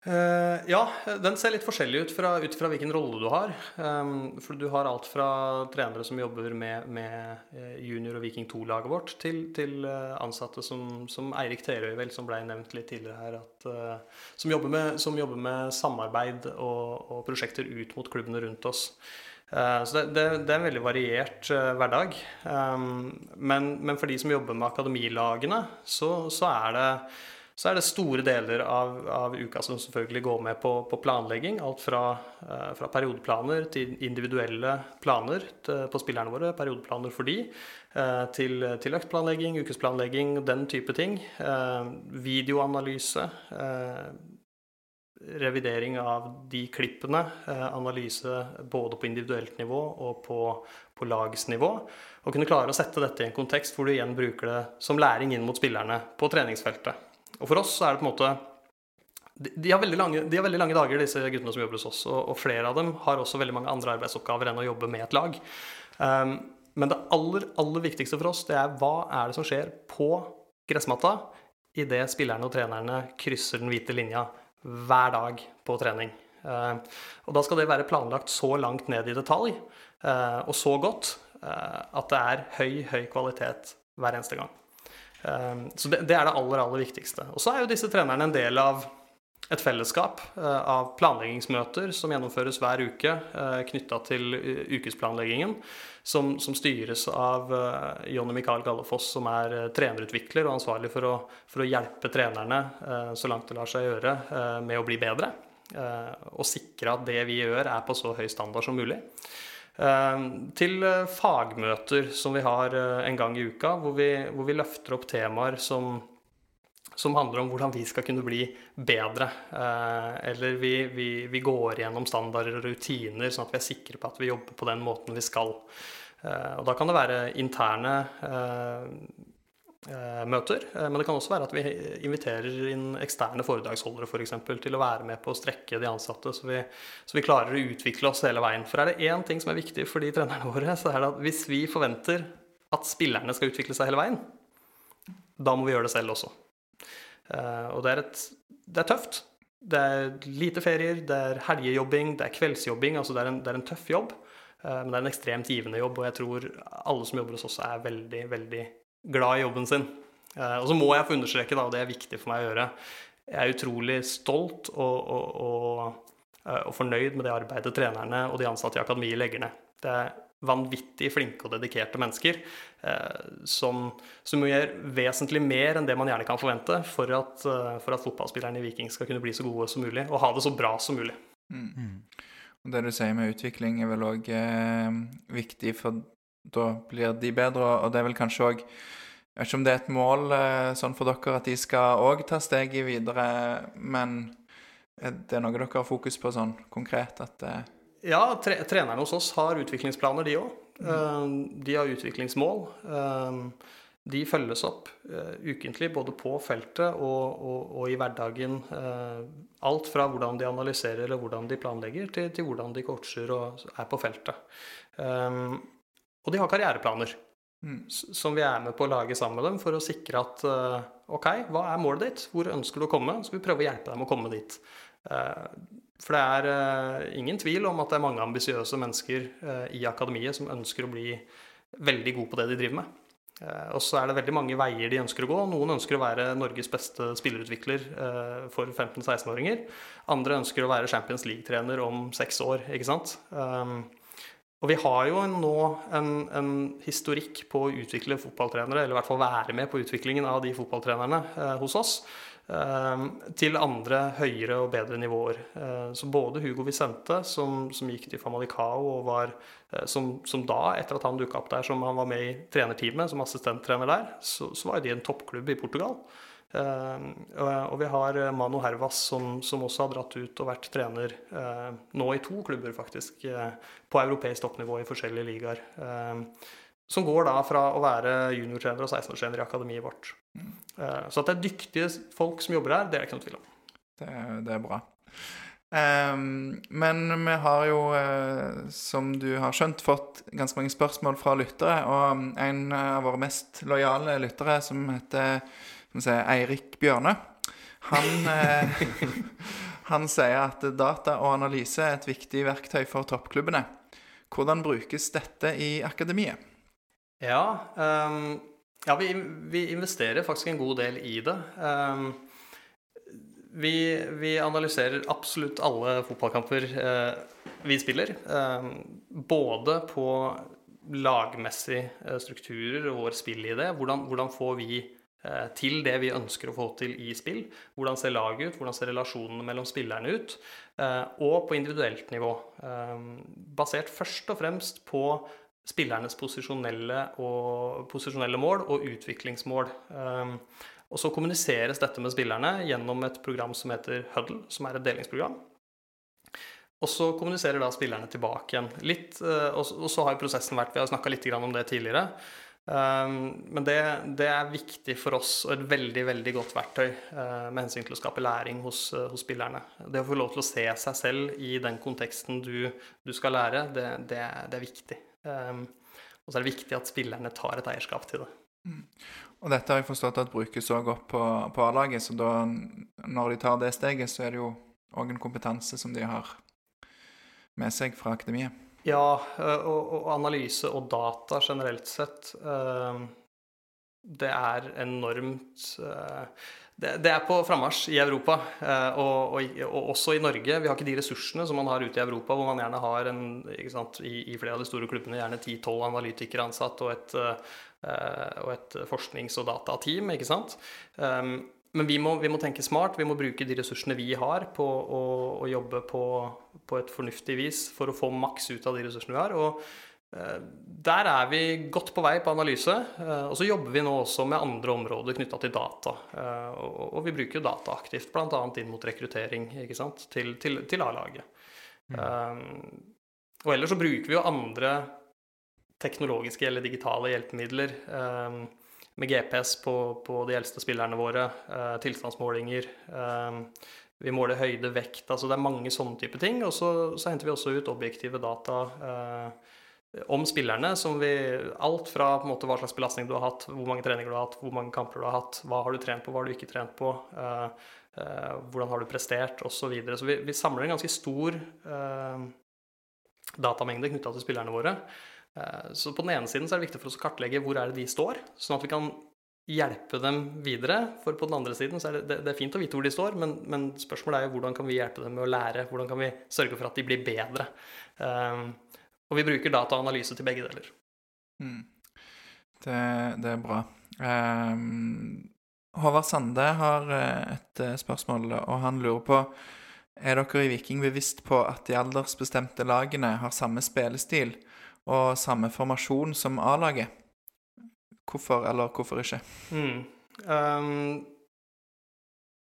Uh, ja, den ser litt forskjellig ut fra, ut fra hvilken rolle du har. Um, for du har alt fra trenere som jobber med, med eh, junior- og Viking 2-laget vårt, til, til uh, ansatte som, som Eirik Terøy, vel, som ble nevnt litt tidligere her, at, uh, som, jobber med, som, jobber med, samarbeid og, og, prosjekter ut mot klubbene rundt oss. så det, det, det, er en veldig variert hverdag. Um, men, men, for de som jobber med akademilagene, så, så er det så er det store deler av, av uka som selvfølgelig går med på, på planlegging. Alt fra, eh, fra, periodeplaner til individuelle planer til, på spillerne våre. Periodeplaner for de. Eh, til, til øktplanlegging, ukesplanlegging, den type ting. Eh, videoanalyse. Eh, revidering av de klippene. Eh, analyse både på individuelt nivå og på, på lagsnivå. Og kunne klare å sette dette i en kontekst hvor du igjen bruker det som læring inn mot spillerne på treningsfeltet. Og for oss er det på en måte de har, lange, de har veldig lange dager, disse guttene som jobber hos oss. Og, og, flere av dem har også veldig mange andre arbeidsoppgaver enn å jobbe med et lag. Um, men det aller, aller viktigste for oss det er hva er det som skjer på gressmatta idet spillerne og trenerne krysser den hvite linja hver dag på trening. Uh, og da skal det være planlagt så langt ned i detalj uh, og så godt uh, at det er høy, høy kvalitet hver eneste gang. Ehm, så det, er det aller, aller viktigste. Og så er jo disse trenerne en del av et fellesskap eh, av planleggingsmøter som gjennomføres hver uke eh, knytta til eh, ukesplanleggingen, som, som styres av Jonny Mikael Gallefoss, som er trenerutvikler og ansvarlig for å, for å hjelpe trenerne så langt det lar seg gjøre, med å bli bedre. Og sikre at det vi gjør, er på så høy standard som mulig. Ehm, til eh, fagmøter som vi har eh, en gang i uka, hvor vi, hvor vi løfter opp temaer som, som, handler om hvordan vi skal kunne bli bedre. Eh, eller vi, vi, vi, går gjennom standarder og rutiner, sånn at vi er sikre på at vi jobber på den måten vi skal. Og da kan det være interne møter. Eh, men det kan også være at vi inviterer inn eksterne foredragsholdere for eksempel, til å være med på å strekke de ansatte, så vi, så vi, klarer å utvikle oss hele veien. For er det én ting som er viktig for de trenerne våre, så er det at hvis vi forventer at spillerne skal utvikle seg hele veien, da må vi gjøre det selv også. Eh, og det er, et, det er tøft. Det er lite ferier, det er helgejobbing, det er kveldsjobbing. altså det er en, det er en tøff jobb. Men det er en ekstremt givende jobb, og jeg tror alle som jobber hos oss, er veldig, veldig glad i jobben sin. Eh, og så må jeg få understreke, da, og det er viktig for meg å gjøre, jeg er utrolig stolt og, og, og, eh, og, fornøyd med det arbeidet trenerne og de ansatte i akademiet legger ned. Det er vanvittig flinke og dedikerte mennesker eh, som, som, gjør vesentlig mer enn det man gjerne kan forvente for at, eh, for at fotballspillerne i Viking skal kunne bli så gode som mulig og ha det så bra som mulig. Mm. Og Det du sier med utvikling, er vel òg eh, viktig, for da blir de bedre. Og det er vel kanskje òg Jeg vet ikke om det er et mål eh, sånn for dere at de skal òg ta steget videre, men det er noe dere har fokus på sånn konkret? at det... Eh, ja, tre trenerne hos oss har utviklingsplaner, de òg. Mm. Eh, de har utviklingsmål. de følges opp ukentlig både på feltet og, og, og i hverdagen. Alt fra hvordan de analyserer eller hvordan de planlegger, til, til hvordan de coacher og er på feltet. Og de har karriereplaner mm. som vi er med på å lage sammen med dem for å sikre at uh, OK, hva er målet ditt? Hvor ønsker du å komme? Så vi prøve å hjelpe dem å komme dit. For det er ingen tvil om at det er mange ambisiøse mennesker i akademiet som ønsker å bli veldig gode på det de driver med. Eh, og så er det veldig mange veier de ønsker å gå. Noen ønsker å være Norges beste spillerutvikler eh, for 15-16-åringer. Andre ønsker å være Champions League-trener om seks år. ikke sant? Og vi har jo nå en, en, historikk på å utvikle fotballtrenere, eller i hvert fall være med på utviklingen av de fotballtrenerne eh, hos oss. eh, til andre høyere og bedre nivåer. Eh, så både Hugo Vicente, som, som gikk til Famalicao og var eh, som, som, da, etter at han dukka opp der, som han var med i trenerteamet som assistenttrener der, så, så var de en toppklubb i Portugal. Uh, og vi har Mano Hervas, som, som, også har dratt ut og vært trener uh, nå i to klubber, faktisk, på europeisk toppnivå i forskjellige ligaer. som går da fra å være juniortrener og 16-årstrener i akademiet vårt. Eh, så at det er dyktige folk som jobber her, det er det ikke noen tvil om. Det, det er bra. Um, men vi har jo, uh, som du har skjønt, fått ganske mange spørsmål fra lyttere. Og en av våre mest lojale lyttere, som heter som sier, Eirik Bjørne, han, uh, han sier at data og analyse er et viktig verktøy for toppklubbene. Hvordan brukes dette i akademiet? Ja, um, ja, vi, vi, investerer faktisk en god del i det. Um, vi, vi, analyserer absolutt alle fotballkamper uh, vi spiller. Um, både på lagmessige uh, strukturer og vår spillidé. Hvordan, hvordan får vi til det vi ønsker å få til i spill? Hvordan ser laget ut? Hvordan ser relasjonene mellom spillerne ut? og på individuelt nivå. Um, basert først og fremst på spillernes posisjonelle, og, posisjonelle mål og utviklingsmål. Og så kommuniseres dette med spillerne gjennom et program som heter Huddle, som er et delingsprogram. Og så kommuniserer da spillerne tilbake igjen. Litt, og, så har prosessen vært Vi har snakka litt om det tidligere. Um, men det, det, er viktig for oss og et veldig veldig godt verktøy uh, med hensyn til å skape læring hos, uh, hos, spillerne. Det å få lov til å se seg selv i den konteksten du, du skal lære, det, det, det er viktig. Um, og så er det viktig at spillerne tar et eierskap til det. Mm. Og dette har jeg forstått at brukes òg opp på, på A-laget, så da, når de tar det steget, så er det jo òg en kompetanse som de har med seg fra akademiet. Ja, og, og analyse og data generelt sett. Uh, det er enormt uh, det, det, er på frammarsj i Europa, eh, og, og, og, også i Norge. Vi har ikke de ressursene som man har ute i Europa, hvor man gjerne har en, sant, i, i, flere av de store klubbene gjerne 10-12 analytikere ansatt og et, og et forsknings- og datateam. ikke sant? Um, men vi må, vi må, tenke smart. Vi må bruke de ressursene vi har, på å, å jobbe på, på, et fornuftig vis for å få maks ut av de ressursene vi har. og Eh, der er vi godt på vei på analyse. Eh, og så jobber vi nå også med andre områder knytta til data. Eh, og vi bruker jo data aktivt, bl.a. inn mot rekruttering til, til, til A-laget. Mm. Og ellers så bruker vi jo andre teknologiske eller digitale hjelpemidler. Med GPS på, på de eldste spillerne våre. Tilstandsmålinger. Vi måler høyde, vekt. altså Det er mange sånne type ting. Og så, så henter vi også ut objektive data om spillerne. som vi, Alt fra på en måte, hva slags belastning du har hatt, hvor mange treninger du har hatt, hvor mange kamper du har hatt, hva har du trent på, hva har du ikke trent på, uh, uh, hvordan har du prestert, osv. Så, videre. så vi, vi, samler en ganske stor datamengde knytta til spillerne våre. Så på den ene siden så er det viktig for oss å kartlegge hvor er det de står, sånn at vi kan hjelpe dem videre. For på den andre siden så er det, det, er fint å vite hvor de står, men, men, spørsmålet er jo hvordan kan vi hjelpe dem med å lære? Hvordan kan vi sørge for at de blir bedre? Uh, og vi bruker data og analyse til begge deler. Mm. Det, det, er bra. Um, Håvard Sande har eh, et eh, spørsmål, og han lurer på Er dere i Viking bevisst på at de aldersbestemte lagene har samme spillestil og samme formasjon som A-laget? Hvorfor eller hvorfor ikke? Mm. Um,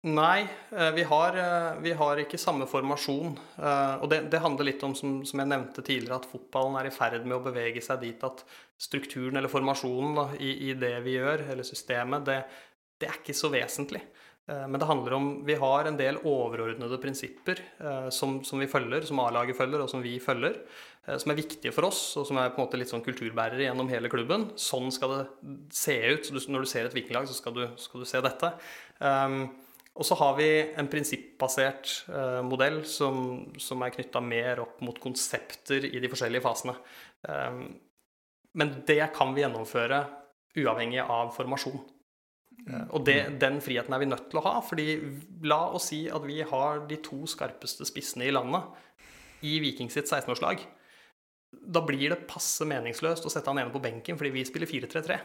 Nei, eh, vi har, eh, vi har ikke samme formasjon. Uh, Og det, det handler litt om, som, som jeg nevnte tidligere, at fotballen er i ferd med å bevege seg dit at strukturen eller formasjonen da, i, i det vi gjør, eller systemet, det, det er ikke så vesentlig. Eh, Men det handler om Vi har en del overordnede prinsipper eh, som, som vi følger, som A-laget følger, og som vi følger, eh, som er viktige for oss, og som er på en måte litt sånn kulturbærere gjennom hele klubben. Sånn skal det se ut. Du, når du ser et vikinglag, så skal du, skal du se dette. Um, og så har vi en prinsippbasert eh, modell som, som er knytta mer opp mot konsepter i de forskjellige fasene. Um, men det kan vi gjennomføre uavhengig av formasjon. Og det, den friheten er vi nødt til å ha. fordi la oss si at vi har de to skarpeste spissene i landet i Viking sitt 16-årslag. Da blir det passe meningsløst å sette han ene på benken fordi vi spiller 4-3-3.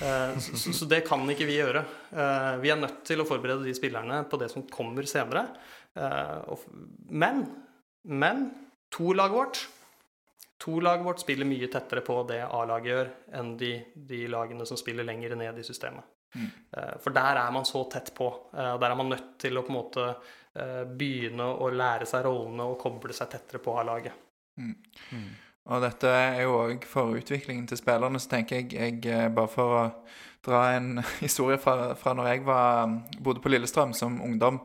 Eh, Så, det kan ikke vi gjøre. Eh, Vi er nødt til å forberede de spillerne på det som kommer senere. Eh, Men, men to-laget vårt To-laget vårt spiller mye tettere på det A-laget gjør, enn de, de lagene som spiller lenger ned i systemet. Eh, For der er man så tett på. Eh, Der er man nødt til å på en måte eh, begynne å lære seg rollene og koble seg tettere på A-laget. Og dette er jo òg for utviklingen til spillerne, så tenker jeg, jeg bare for å dra en historie fra, fra når jeg var, bodde på Lillestrøm som ungdom.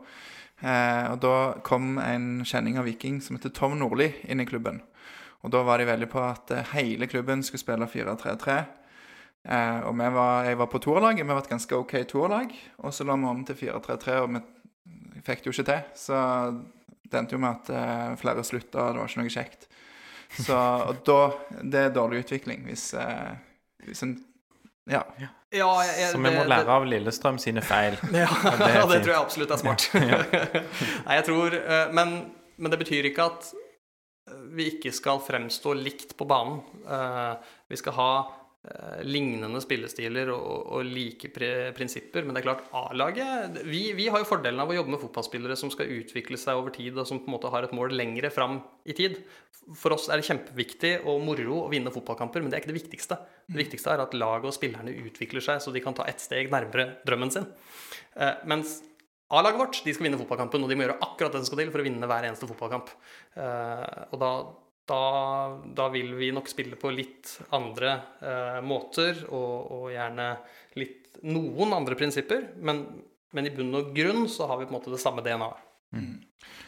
Eh, og da kom en kjenning av Viking som heter Tom Nordli inn i klubben. Og da var de veldig på at hele klubben skulle spille 4-3-3. Eh, og vi var, jeg var på toerlaget, vi var et ganske OK toerlag. Og så la vi om til 4-3-3, og vi fikk det jo ikke til. Så det endte jo med at eh, flere slutta, og det var ikke noe kjekt. Så og da Det er dårlig utvikling hvis, eh, hvis en Ja. Ja, jeg, jeg, Så vi må det- lære av Lillestrøm sine feil. Ja, det det, tror jeg absolutt er smart. Nei, jeg tror eh, men, men det betyr ikke at vi ikke skal fremstå likt på banen. Eh, Vi skal ha eh, lignende spillestiler og, og like pri prinsipper. Men det er klart, A-laget vi, vi har jo fordelen av å jobbe med fotballspillere som skal utvikle seg over tid, og som på en måte har et mål lengre fram i tid. For oss er det kjempeviktig og moro å vinne fotballkamper, men det er ikke det viktigste. Det viktigste er at laget og spillerne utvikler seg, så de kan ta ett steg nærmere drømmen sin. Eh, mens A-laget vårt de skal vinne fotballkampen, og de må gjøre akkurat det som skal til for å vinne hver eneste fotballkamp. Eh, og da, da, da vil vi nok spille på litt andre eh, måter, og, og gjerne litt noen andre prinsipper, men, men i bunn og grunn så har vi på en måte det samme DNA-et.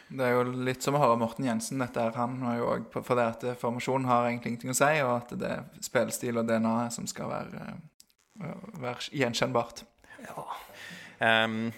Det er jo litt som å høre Morten Jensen. dette her, Han har jo også, For det at formasjonen har egentlig ingenting å si, og at det er spillestil og DNA som skal være, eh, være gjenkjennbart. Ehm,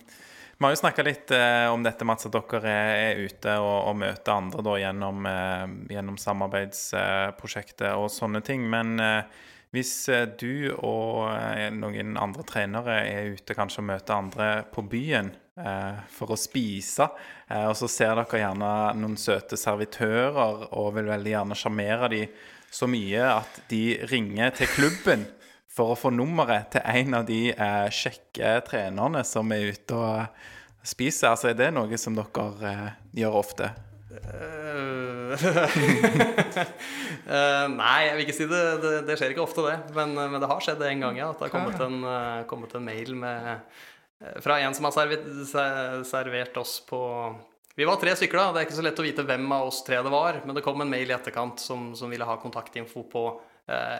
vi har jo snakka litt eh, om dette, Mats, at dere er, ute og, og møter andre da, gjennom, eh, gjennom samarbeidsprosjektet og sånne ting. Men eh, hvis eh, du og eh, noen andre trenere er ute kanskje og møter andre på byen eh, for å spise, eh, og så ser dere gjerne noen søte servitører og vil veldig gjerne sjarmere dem så mye at de ringer til klubben for å få nummeret til en av de eh, kjekke trenerne som er ute og spiser. Altså, er det noe som dere eh, gjør ofte? Uh, eh, nei, jeg vil ikke si det. Det, det skjer ikke ofte, det. Men, men det har skjedd en gang, ja. At det har kommet en, uh, kommet en mail med, eh, fra en som har servert, servert oss på Vi var tre stykker, da. Det er ikke så lett å vite hvem av oss tre det var. Men det kom en mail i etterkant som, som ville ha kontaktinfo på eh,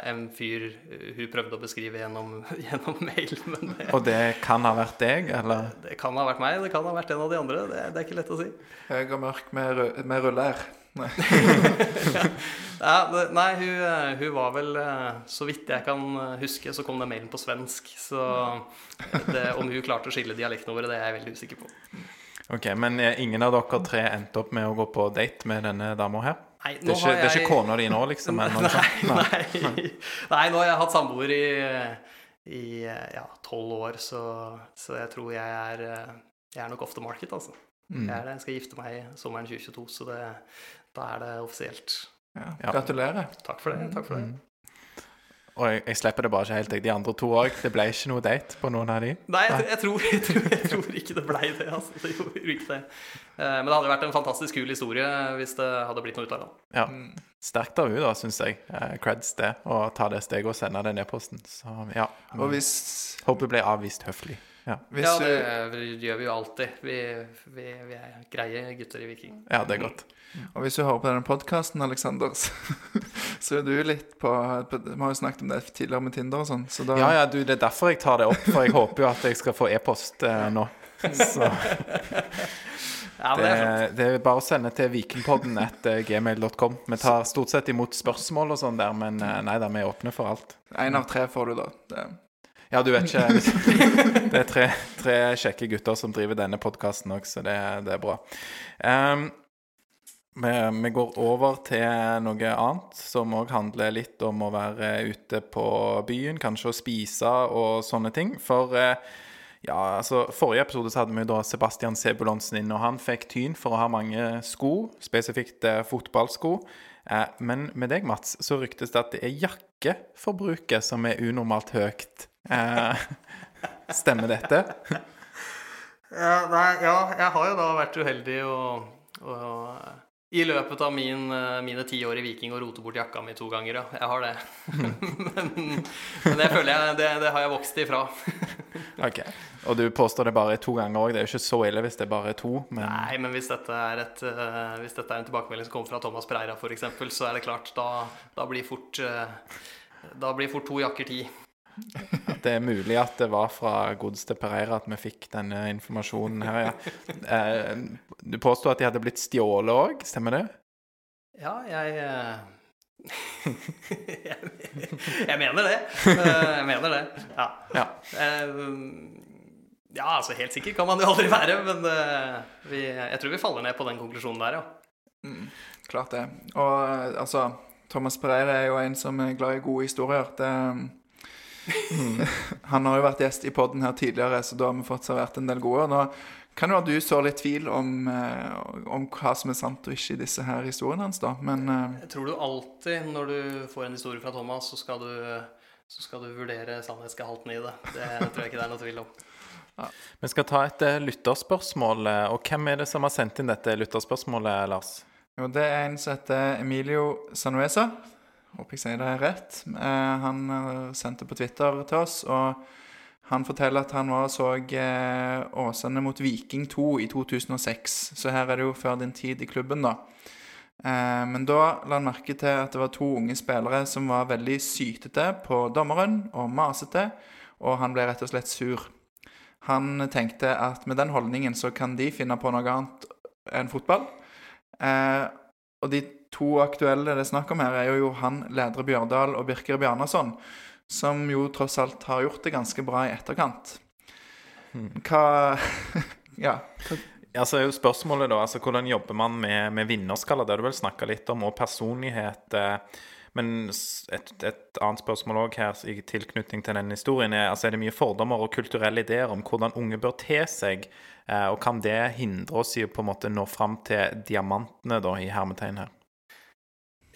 en fyr eh, hun prøvde å beskrive gjennom, gjennom mail. Men det, Og det kan ha vært deg, eller? det kan ha vært meg, det kan ha vært en av de andre. Det, det er ikke lett å si. Høy og mørk med, med ruller. Nei. Ja, det, nei, hun, eh, hun var vel eh, Så vidt jeg kan eh, huske, så kom den mailen på svensk. Så det, om hun klarte å skille dialektene våre, det er jeg veldig usikker på. Ok, Men eh, ingen av dere tre endte opp med å gå på date med denne dama her? Nei, Det er ikke, det er ikke kona di nå, liksom? Nei. Nei, nei. nei, nå har jeg hatt samboer i, i ja, tolv år, så, så jeg tror jeg er Jeg er nok off the market, altså. Mm. Jeg, er det. jeg skal gifte meg sommeren 2022, så det, da er det offisielt. Ja. Gratulerer. Takk for det. takk for det. Og jeg, jeg slipper det bare ikke helt, jeg. De andre to òg. Det ble ikke noe date på noen av de? Nei, jeg, jeg, tror, jeg, tror, jeg tror ikke det blei det. Altså. Det gjorde ikke det. Eh, Men det hadde vært en fantastisk kul historie hvis det hadde blitt noe ut av det. Ja. Sterkt av henne, da, syns jeg. Eh, creds det. Å ta det steget og sende den e-posten. Så ja. Og hvis, Håper hun ble avvist høflig. Hvis Ja, du- det gjør vi jo alltid. Vi, vi, vi er greie gutter i Viking. Ja, det er godt. Og hvis du hører på denne podkasten, Aleksander, så, så er du litt på, på Vi har jo snakket om det tidligere med Tinder og sånn, så da Ja, ja, du, det er derfor jeg tar det opp, for jeg håper jo at jeg skal få e-post eh, nå. Så Ja, det, det er det er bare å sende til vikingpodden etter gmail.com. Vi tar stort sett imot spørsmål og sånn der, men eh, nei da, vi er åpne for alt. Én av tre får du, da. Det, Ja, du vet ikke Det er tre, tre kjekke gutter som driver denne podkasten òg, så det, det er bra. Um, vi, vi går over til noe annet, som òg handler litt om å være ute på byen, kanskje å spise og sånne ting. For uh, ja, altså, forrige episode så hadde vi da Sebastian Sebulonsen inn, og han fikk tyn for å ha mange sko, spesifikt eh, fotballsko. Eh, men med deg, Mats, så ryktes det at det er jakkeforbruket som er unormalt høyt. Eh, stemmer dette? Ja, nei, ja, jeg har jo da vært uheldig og, og i løpet av min, eh, mine ti år i Viking å rote bort jakka mi to ganger, ja. Jeg har det. men, men det føler jeg det, det har jeg vokst ifra. Ok. Og du påstår det bare er to ganger òg. Det er jo ikke så ille hvis det bare er to, men Nei, men hvis dette er, et, eh, hvis dette er en tilbakemelding som kommer fra Thomas Preira f.eks., så er det klart, da, da blir fort Da blir fort to jakker ti. Det er mulig at det var fra godeste Pereira at vi fikk denne informasjonen her, ja. Eh, du påsto at de hadde blitt stjålet òg, stemmer det? Ja, jeg eh, jeg, mener det. Eh, Jeg mener det. Ja. Ja. Eh, Ja, altså helt sikker kan man jo aldri være, men vi, jeg tror vi faller ned på den konklusjonen der, ja. klart det. Og altså Thomas Pereira er jo en som er glad i gode historier. Det, han har jo vært gjest i podden her tidligere, så da har vi fått servert en del gode. Nå kan jo ha du sår litt tvil om, eh, om hva som er sant og ikke i disse her historiene hans, da. Men eh, Jeg tror du alltid, når du får en historie fra Thomas, så skal du, så skal du vurdere sannhetsgehalten i det. Det tror jeg ikke det er noe tvil om. Vi skal ta et eh, lytterspørsmål. Og hvem er det som har sendt inn dette lytterspørsmålet, Lars? jo, det er en som heter Emilio Sanuesa. Håper jeg sier det rett. Eh, han eh, sendte på Twitter til oss, og han forteller at han var og så eh, Åsane mot Viking 2 i 2006. Så her er det jo før din tid i klubben, da. Men da la han merke til at det var to unge spillere som var veldig sytete på dommeren og masete, og han ble rett og slett sur. Han tenkte at med den holdningen så kan de finne på noe annet enn fotball. Eh, og de to aktuelle det er snakk om her, er jo Johan Ledre Bjørdal og Birker Bjarnason, som jo tross alt har gjort det ganske bra i etterkant. Hva Ja. hva- Ja, så er jo spørsmålet da, altså Hvordan jobber man med, med vinnerskaller? Det har du vel snakka litt om, og personlighet. eh, Men et, et annet spørsmål også her i tilknytning til den historien er altså er det mye fordommer og kulturelle ideer om hvordan unge bør te seg, eh, og kan det hindre oss i å på en måte nå fram til diamantene, da, i hermetegn her?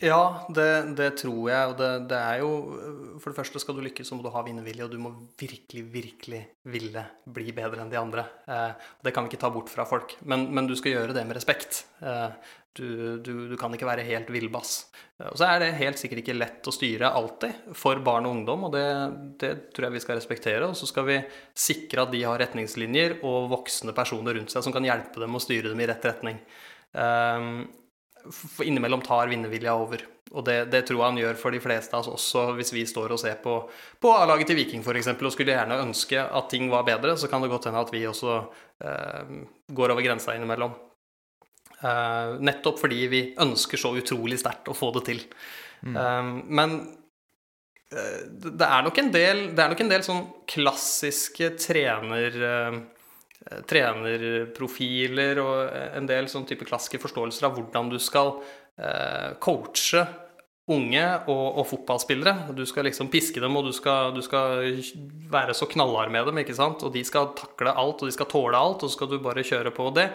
Ja, det, det tror jeg. Og det, det er jo For det første, skal du lykkes, så må du ha vinnervilje, og du må virkelig, virkelig ville bli bedre enn de andre. Eh, det kan vi ikke ta bort fra folk. Men, men du skal gjøre det med respekt. Eh, du, du, du kan ikke være helt villbass. Eh, og så er det helt sikkert ikke lett å styre alltid for barn og ungdom, og det, det tror jeg vi skal respektere. Og så skal vi sikre at de har retningslinjer og voksne personer rundt seg som kan hjelpe dem å styre dem i rett retning. For innimellom tar vinnervilja over. Og det, det tror jeg han gjør for de fleste av oss også, hvis vi står og ser på, på A-laget til Viking f.eks. og skulle gjerne ønske at ting var bedre, så kan det godt hende at vi også eh, går over grensa innimellom. Eh, nettopp fordi vi ønsker så utrolig sterkt å få det til. Eh, men eh, det er nok en del, det er nok en del sånn klassiske trener... eh, trenerprofiler og en del sånn type klassiske forståelser av hvordan du skal eh, coache unge og, og fotballspillere. Du skal liksom piske dem, og du skal, du skal være så knallhard med dem, ikke sant? Og de skal takle alt, og de skal tåle alt, og så skal du bare kjøre på det.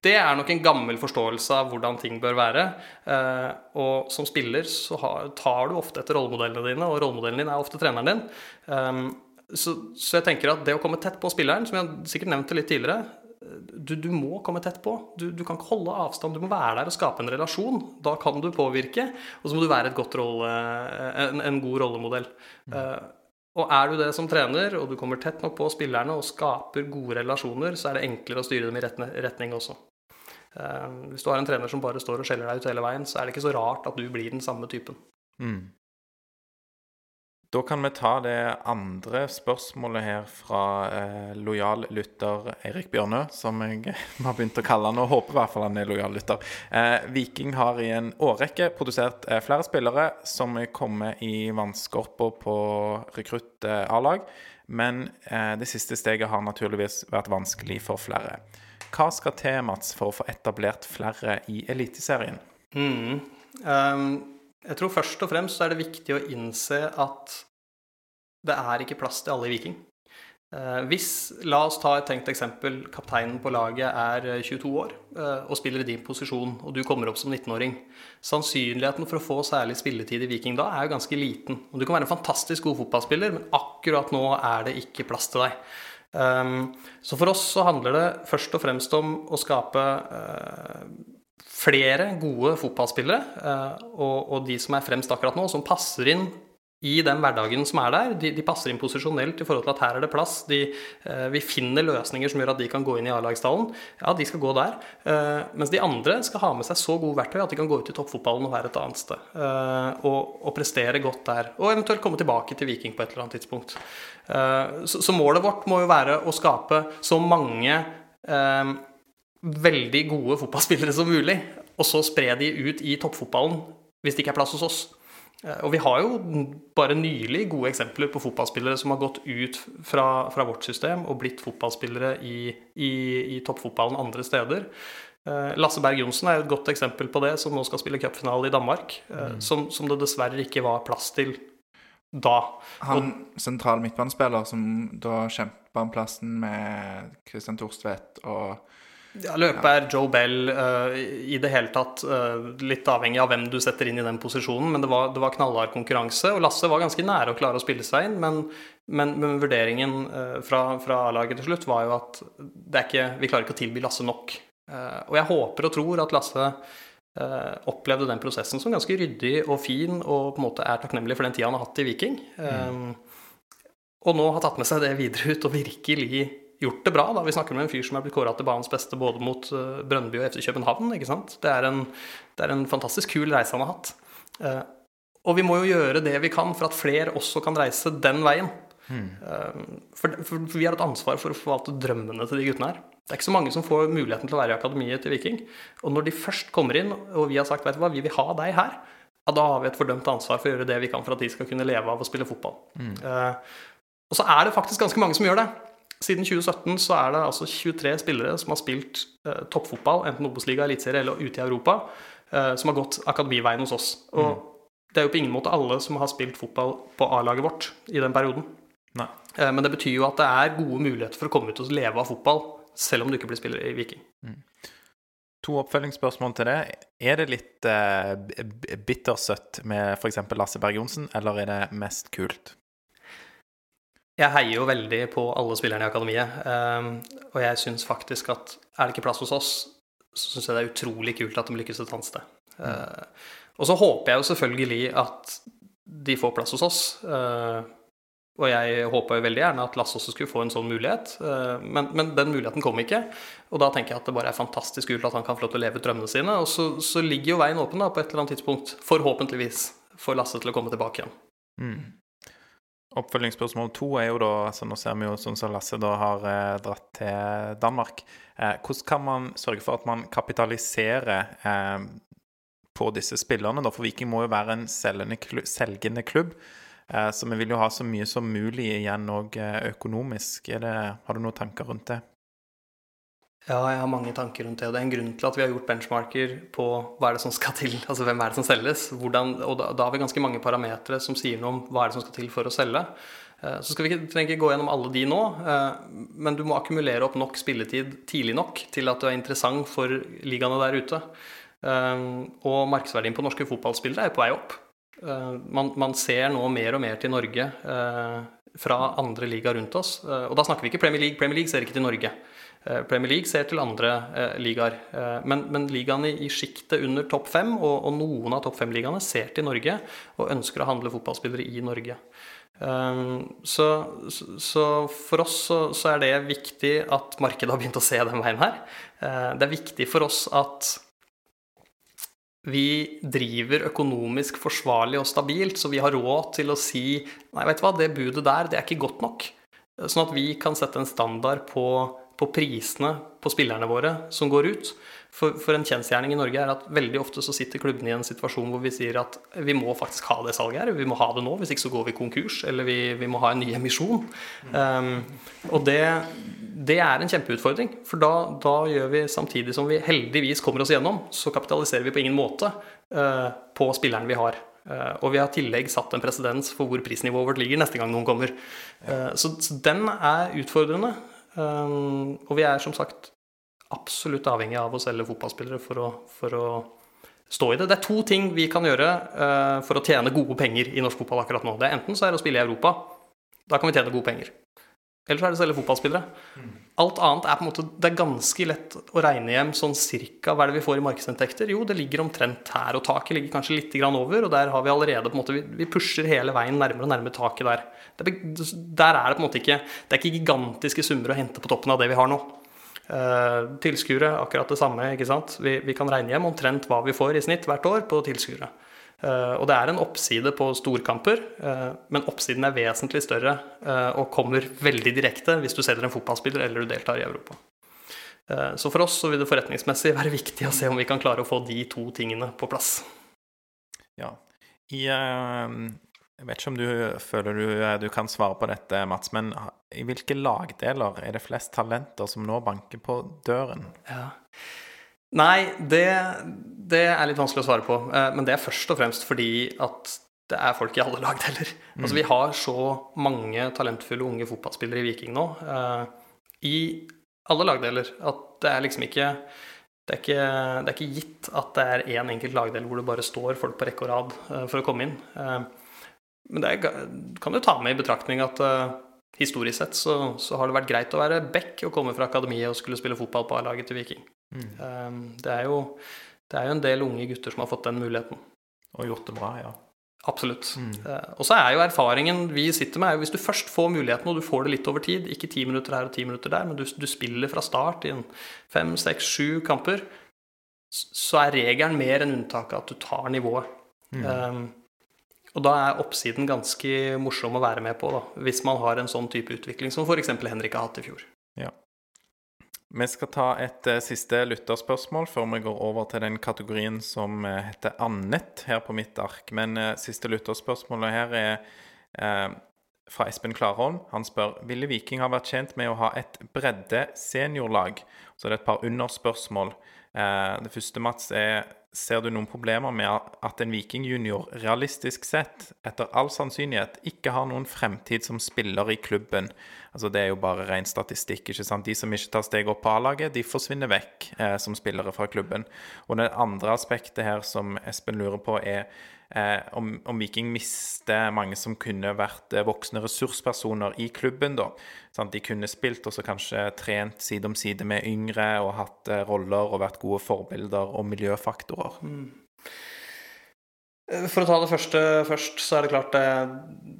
Det er nok en gammel forståelse av hvordan ting bør være. Eh, og som spiller så tar du ofte etter rollemodellene dine, og rollemodellen din er ofte treneren din. Så, så jeg tenker at det å komme tett på spilleren, som jeg sikkert nevnte litt tidligere du, du må komme tett på. Du, du kan ikke holde avstand. Du må være der og skape en relasjon. Da kan du påvirke. Og så må du være et godt rolle, en, en god rollemodell. Uh, Og er du det som trener, og du kommer tett nok på spillerne og skaper gode relasjoner, så er det enklere å styre dem i retning også. Eh, hvis du har en trener som bare står og skjeller deg ut hele veien, så er det ikke så rart at du blir den samme typen. Mm. Da kan vi ta det andre spørsmålet her fra eh, lojal lytter Eirik Bjørnø, som jeg har begynt å kalle han, og håper i hvert fall han er lojal lytter. Eh, Viking har i en årrekke produsert eh, flere spillere som er kommet i vannskorpa på rekrutt A-lag, men eh, det siste steget har naturligvis vært vanskelig for flere. Hva skal til, Mats, for å få etablert flere i Eliteserien? Mm. Um jeg tror først og fremst er det viktig å innse at det er ikke plass til alle i Viking. Eh, hvis, la oss ta et tenkt eksempel, kapteinen på laget er 22 år eh, og spiller i din posisjon, og du kommer opp som 19-åring. Sannsynligheten for å få særlig spilletid i Viking da er jo ganske liten. Og du kan være en fantastisk god fotballspiller, men akkurat nå er det ikke plass til deg. Så for oss så handler det først og fremst om å skape flere gode fotballspillere, eh, og, og, de som er fremst akkurat nå, som passer inn i den hverdagen som er der. De, de passer inn posisjonelt i forhold til at her er det plass. De, eh, vi finner løsninger som gjør at de kan gå inn i A-lagstallen. Ja, de skal gå der. Eh, mens de andre skal ha med seg så gode verktøy at de kan gå ut i toppfotballen og være et annet sted. og, og, prestere godt der. Og eventuelt komme tilbake til Viking på et eller annet tidspunkt. så, så målet vårt må jo være å skape så mange veldig gode fotballspillere som mulig, og så spre de ut i toppfotballen hvis det ikke er plass hos oss. Eh, og vi har jo bare nylig gode eksempler på fotballspillere som har gått ut fra, fra vårt system og blitt fotballspillere i, i, i toppfotballen andre steder. Eh, Lasse Berg Johnsen er et godt eksempel på det, som nå skal spille cupfinale i Danmark. Eh, mm. Som, som, det dessverre ikke var plass til da. Han sentral midtbanespiller som da kjempa om plassen med Christian Torstvedt og ja, løpet er Joe Bell uh, i det hele tatt. Uh, litt avhengig av hvem du setter inn i den posisjonen, men det var, det var knallhard konkurranse. Og Lasse var ganske nære å klare å spille seg inn, men, men, men vurderingen uh, fra, fra A-laget til slutt var jo at ikke, vi klarer ikke å tilby Lasse nok. og jeg håper og tror at Lasse opplevde den prosessen som ganske ryddig og fin, og på en måte er takknemlig for den tida han har hatt i Viking. Mm. og nå har tatt med seg det videre ut og virkelig gjort det bra. da. Vi snakker med en fyr som er blitt kåra til banens beste både mot uh, Brøndby og FC København. ikke sant? Det er, en, det er en fantastisk kul reise han har hatt. Uh, og vi må jo gjøre det vi kan for at flere også kan reise den veien. Mm. Uh, for, for, vi har et ansvar for å forvalte drømmene til de guttene her. Det er ikke så mange som får muligheten til å være i akademiet til Viking. Og når de først kommer inn, og vi har sagt vet du hva, vi vil ha deg her, ja, da har vi et fordømt ansvar for å gjøre det vi kan for at de skal kunne leve av å spille fotball. Mm. og så er det faktisk ganske mange som gjør det. Siden 2017 så er det altså 23 spillere som har spilt eh, toppfotball, enten Obos-liga, eliteserie eller ute i Europa, eh, som har gått akademiveien hos oss. Og mm. det er jo på ingen måte alle som har spilt fotball på A-laget vårt i den perioden. Eh, men det betyr jo at det er gode muligheter for å komme ut og leve av fotball, selv om du ikke blir spiller i Viking. Mm. To oppfølgingsspørsmål til det. Er det litt eh, bittersøtt med f.eks. Lasse Berg Johnsen, eller er det mest kult? Jeg heier jo veldig på alle spillerne i akademiet. Um, og jeg syns faktisk at er det ikke plass hos oss, så syns jeg det er utrolig kult at de lykkes et annet sted. Mm. Og så håper jeg jo selvfølgelig at de får plass hos oss. Uh, og jeg håpa jo veldig gjerne at Lasse også skulle få en sånn mulighet, uh, men, men, den muligheten kom ikke. Og da tenker jeg at det bare er fantastisk kult at han kan få lov til å leve ut drømmene sine. Og så, så ligger jo veien åpen da på et eller annet tidspunkt, forhåpentligvis, for Lasse til å komme tilbake igjen. Mm. Oppfølgingsspørsmål to er jo da altså Nå ser vi jo sånn som Lasse da har eh, dratt til Danmark. Eh, hvordan kan man sørge for at man kapitaliserer eh, på disse spillerne? da? For Viking må jo være en klubb, selgende klubb. Eh, så vi vil jo ha så mye som mulig igjen òg eh, økonomisk. Det, har du noen tanker rundt det? Ja, jeg har mange tanker rundt det. Og det er en grunn til at vi har gjort benchmarker på hva er det som skal til, altså hvem er det som selges. Hvordan, og da, da, har vi ganske mange parametere som sier noe om hva er det som skal til for å selge. Eh, så skal vi ikke, gå gjennom alle de nå, eh, men du må akkumulere opp nok spilletid tidlig nok til at du er interessant for ligaene der ute. Eh, og markedsverdien på norske fotballspillere er på vei opp. Man, man ser nå mer og mer til Norge fra andre ligaer rundt oss. Og da snakker vi ikke Premier League. Premier League ser ikke til Norge. Eh, Premier League ser til andre eh, ligaer. Eh, men, men ligaene i sjiktet under topp fem, og, og, noen av topp fem-ligaene, ser til Norge og ønsker å handle fotballspillere i Norge. Um, så, så, for oss så, så, er det viktig at markedet har begynt å se den veien her. Uh, det er viktig for oss at vi driver økonomisk forsvarlig og stabilt, så vi har råd til å si nei, vet du hva, det budet der, det er ikke godt nok. Sånn at vi kan sette en standard på, på prisene på spillerne våre som går ut. For, for, en kjensgjerning i Norge er at veldig ofte så sitter klubbene i en situasjon hvor vi sier at vi må faktisk ha det salget her, vi må ha det nå, hvis ikke så går vi konkurs, eller vi, vi må ha en ny emisjon. Um, og det, det, er en kjempeutfordring, for da, da, gjør vi samtidig som vi heldigvis kommer oss gjennom, så kapitaliserer vi på ingen måte uh, på spilleren vi har. Uh, og vi har i tillegg satt en presedens for hvor prisnivået vårt ligger neste gang noen kommer. Uh, så, så, den er utfordrende. Um, og vi er som sagt absolutt avhengig av å selge fotballspillere for å, for å, stå i det. Det er to ting vi kan gjøre uh, for å tjene gode penger i norsk fotball akkurat nå. Det er Enten så er det å spille i Europa. Da kan vi tjene gode penger. Eller så er det å selge fotballspillere. Alt annet er på en måte, det er ganske lett å regne hjem sånn cirka hva er det vi får i markedsinntekter. Jo, det ligger omtrent her, og taket ligger kanskje litt over. Og der har vi allerede på en måte, vi pusher hele veien nærmere og nærmere taket der. Der er det på en måte ikke Det er ikke gigantiske summer å hente på toppen av det vi har nå. Uh, tilskuere, akkurat det samme. ikke sant? Vi, vi, kan regne hjem omtrent hva vi får i snitt hvert år på tilskuere. Uh, og det er en oppside på storkamper, uh, men oppsiden er vesentlig større og kommer veldig direkte hvis du selger en fotballspiller eller du deltar i Europa. så for oss så vil det forretningsmessig være viktig å se om vi kan klare å få de to tingene på plass. Ja. I jeg vet ikke om du føler du, du, kan svare på dette, Mats, men i hvilke lagdeler er det flest talenter som nå banker på døren? Ja. Nei, det, det, er litt vanskelig å svare på. Eh, men det er først og fremst fordi at det er folk i alle lagdeler. Mm. Altså, vi har så mange talentfulle unge fotballspillere i Viking nå, uh, i alle lagdeler, at det er liksom ikke det er, ikke, det er ikke gitt at det er én enkelt lagdel hvor det bare står folk på rekke og rad uh, for å komme inn. Men det kan du ta med i betraktning at historisk sett så, så, har det vært greit å være back og komme fra akademiet og skulle spille fotball på A-laget til Viking. Mm. Um, det, er jo, det, er jo, en del unge gutter som har fått den muligheten. Og gjort det bra, ja. Absolutt. Mm. Uh, og så er jo erfaringen vi sitter med, er jo hvis du først får muligheten, og du får det litt over tid, ikke ti minutter her og ti minutter der, men du, du spiller fra start i en fem, seks, sju kamper, så er regelen mer enn unntaket at du tar nivået. Mm. Um, og da er oppsiden ganske morsom å være med på, da, hvis man har en sånn type utvikling som f.eks. Henrik har hatt i fjor. Ja. Vi skal ta et uh, siste lytterspørsmål før vi går over til den kategorien som uh, heter annet her på mitt ark. Men uh, siste lytterspørsmålet her er fra Espen Klarholm. Han spør ville Viking ha vært tjent med å ha et bredde seniorlag. Så det er et par underspørsmål. det første, Mats, er Ser du noen problemer med at en Viking junior realistisk sett, etter all sannsynlighet, ikke har noen fremtid som spiller i klubben? Altså Det er jo bare ren statistikk. ikke sant? De som ikke tar steg opp på A-laget, de forsvinner vekk eh, som spillere fra klubben. Og det andre aspektet her som Espen lurer på, er eh, om, om, Viking mister mange som kunne vært eh, voksne ressurspersoner i klubben. da. Sant? de kunne spilt og så kanskje trent side om side med yngre og hatt eh, roller og vært gode forbilder og miljøfaktorer. Mm. Eh, for å ta det første først, så er det klart det,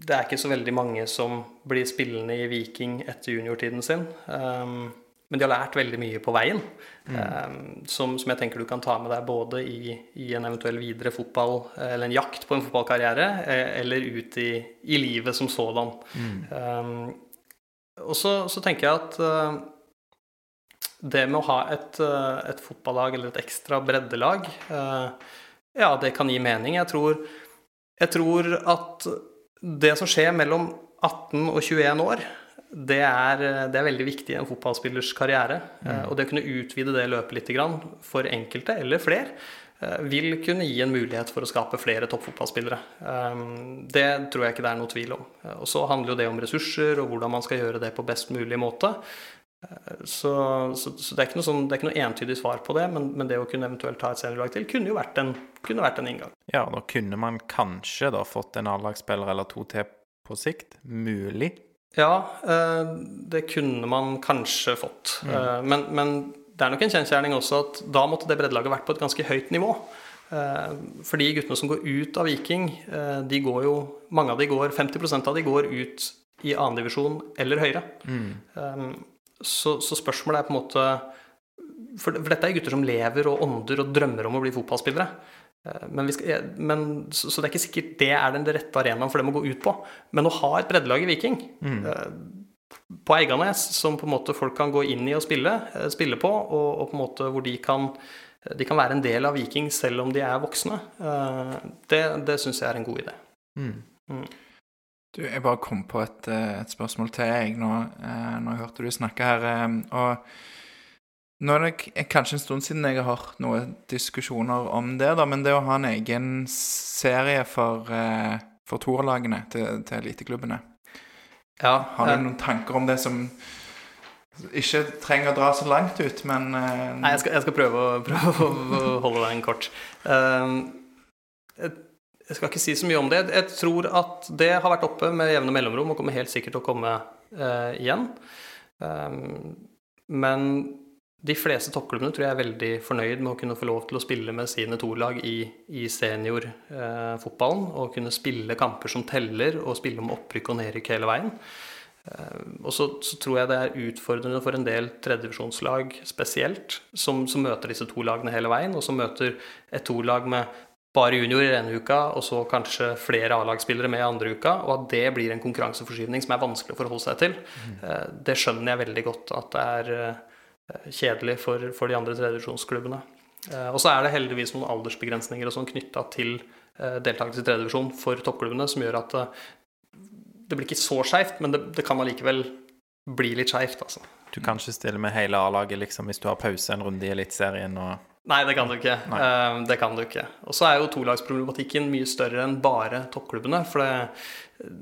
det er ikke så veldig mange som blir spillende i Viking etter juniortiden sin. Um, men de har lært veldig mye på veien, mm. um, som, som, jeg tenker du kan ta med deg både i, i, en eventuell videre fotball, eller en jakt på en fotballkarriere, eh, eller ut i, i livet som sådan. Mm. Um, og så, så, tenker jeg at uh, det med å ha et, uh, et, fotballag eller et ekstra breddelag, uh, ja, det kan gi mening. Jeg tror, jeg tror at det som skjer mellom 18 og 21 år, det er, det er, veldig viktig i en fotballspillers karriere. Mm. Og det å kunne utvide det løpet litt for enkelte, eller flere, eh, vil kunne gi en mulighet for å skape flere toppfotballspillere. Eh, det tror jeg ikke det er noe tvil om. Og så handler jo det om ressurser, og hvordan man skal gjøre det på best mulig måte. Så, så, så det, er ikke noe sånn, det er ikke noe entydig svar på det, men, men det å kunne eventuelt ta et seniorlag til kunne jo vært en, kunne vært en inngang. Ja, da kunne man kanskje da fått en A-lagsspiller eller to til på sikt. Mulig. Ja, eh, det kunne man kanskje fått. Mm. Eh, men, men, det er nok en kjensgjerning også at da måtte det breddelaget vært på et ganske høyt nivå. Eh, for de guttene som går ut av Viking, de går jo Mange av de går 50% av de går ut i annendivisjon eller høyere. Um, så, så spørsmålet er på en måte for, for dette er gutter som lever og ånder og drømmer om å bli fotballspillere. Eh, Men vi skal, men, så, så det er ikke sikkert det er den rette arenaen for dem å gå ut på. Men å ha et breddelag i Viking eh, på Eiganes, som på en måte folk kan gå inn i og spille, eh, spille på, og, og på en måte hvor de kan, de kan være en del av Viking selv om de er voksne, eh, det, det syns jeg er en god idé. Du, jeg bare kom på et, eh, et spørsmål til jeg nå, eh, når jeg hørte du snakke her. eh, Og nå er det kanskje en stund siden jeg har hørt noen diskusjoner om det, da, men det å ha en egen serie for, for toerlagene til, til eliteklubbene Ja, Har du noen tanker om det som ikke trenger å dra så langt ut, men Nei, jeg skal, jeg skal prøve, å, prøve å holde den kort. Ehm, jeg, skal ikke si så mye om det. Jeg tror at det har vært oppe med jevne mellomrom og kommer helt sikkert til å komme eh, igjen. Um, men de fleste toppklubbene tror jeg er veldig fornøyd med å kunne få lov til å spille med sine tolag i, i seniorfotballen. og kunne spille kamper som teller, og spille om opprykk og nedrykk hele veien. Eh, Og så, så tror jeg det er utfordrende for en del tredjedivisjonslag spesielt, som, som møter disse to lagene hele veien, og som møter et to-lag med bare juniorer ene uka, og så kanskje flere A-lagsspillere med andre uka, og at det blir en konkurranseforskyvning som er vanskelig å forholde seg til. mm. Det skjønner jeg veldig godt at det er eh, kjedelig for, for de andre tredjedivisjonsklubbene. Eh, Og så er det heldigvis noen aldersbegrensninger og sånn knytta til eh, deltakelse i tredjevisjon for toppklubbene, som gjør at eh, det blir ikke så skeivt, men det, det kan allikevel bli litt skeivt, altså. Du kan ikke stille med hele A-laget liksom, hvis du har pause en runde i Eliteserien og Nei, det kan du ikke. Eh, det kan du ikke. Og så er jo tolagsproblematikken mye større enn bare toppklubbene. For det, eh,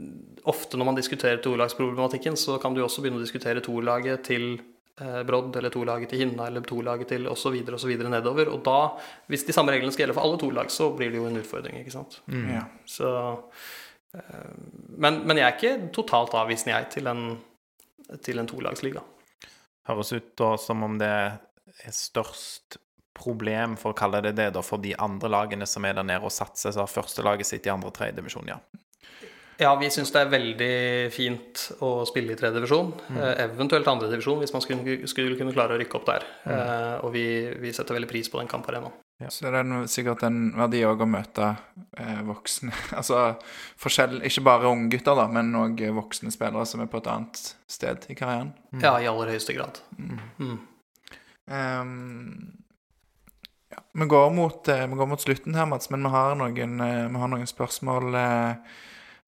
ofte når man diskuterer tolagsproblematikken, så kan du også begynne å diskutere tolaget til eh, Brodd, eller tolaget til Hinna, eller tolaget til osv. osv. nedover. Og da, hvis de samme reglene skal gjelde for alle tolag, så blir det jo en utfordring, ikke sant. ja. Så eh, men, men jeg er ikke totalt avvisende, jeg, til en, til en tolagsliga. Høres ut da som om det er størst problem, for å kalle det det, da, for de andre lagene som er der nede og satser, så har førstelaget sitt i andre og tredje divisjon, ja. Ja, vi syns det er veldig fint å spille i tredje divisjon. Eh, eventuelt andre divisjon, hvis man skulle, skulle kunne klare å rykke opp der. Eh, og vi, vi setter veldig pris på den kamparenaen. Så det er sikkert en verdi òg å møte eh, voksne Altså forskjell, ikke bare unge gutter, da, men òg voksne spillere som er på et annet sted i karrieren. Ja, i aller høyeste grad. Mm. Vi, går mot, eh, vi går mot slutten her, Mats, men vi har noen, eh, vi har noen spørsmål eh,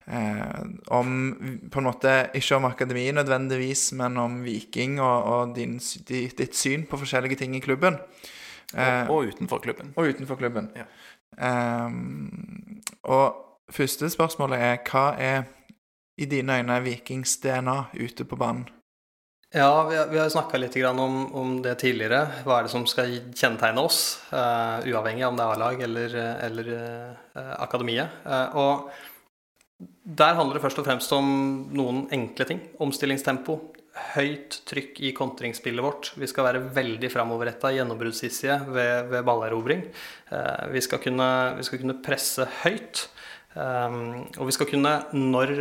eh, om På en måte ikke om akademi nødvendigvis, men om Viking og, og din, ditt syn på forskjellige ting i klubben. Eh, Og, og utenfor klubben. og utenfor klubben. Ja. Eh, og første spørsmålet er hva er i dine øyne Vikings DNA ute på banen? Ja, vi har, vi snakka litt om, om det tidligere. Hva er det som skal kjennetegne oss? Uh, uavhengig om det er A-lag eller, eller uh, akademiet. Uh, og der handler det først og fremst om noen enkle ting. Omstillingstempo. Høyt trykk i kontringsspillet vårt. Vi skal være veldig framoverretta, gjennombruddshissige ved, ved ballerobring. Vi, vi skal kunne presse høyt. Um, og vi skal kunne, når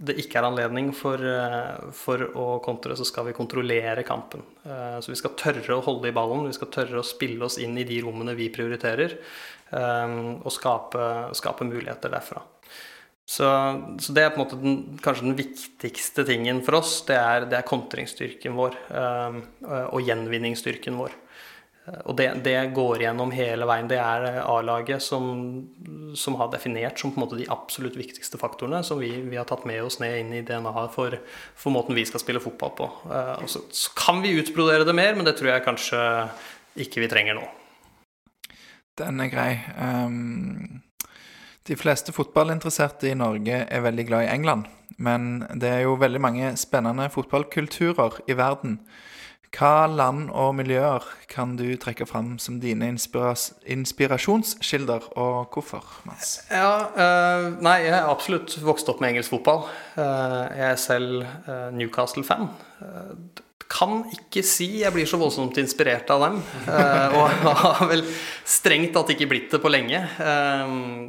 det ikke er anledning for, eh, for å kontre, så skal vi kontrollere kampen. Eh, Så vi skal tørre å holde i ballen, vi skal tørre å spille oss inn i de rommene vi prioriterer, eh, og skape, skape muligheter derfra. Så, så det er på en måte den, kanskje den viktigste tingen for oss. Det er, det er kontringsstyrken vår og gjenvinningsstyrken vår. Eh, Og det, det går gjennom hele veien. Det er A-laget som, som har definert som de absolutt viktigste faktorene som vi, vi har tatt med oss ned inn i DNA-et for, for måten vi skal spille fotball på. Uh, så, så kan vi utbrodere det mer, men det tror jeg kanskje ikke vi trenger nå. Den er grei. Um, de fleste fotballinteresserte i Norge er veldig glad i England, men det er jo veldig mange spennende fotballkulturer i verden. Hva land og miljøer kan du trekke fram som dine inspiras inspirasjonskilder, og hvorfor, Mats? Ja, uh, nei, jeg har absolutt vokst opp med engelsk fotball. Uh, jeg er selv uh, Newcastle-fan. Kan ikke si jeg blir så voldsomt inspirert av dem. Og har vel strengt tatt ikke blitt det på lenge.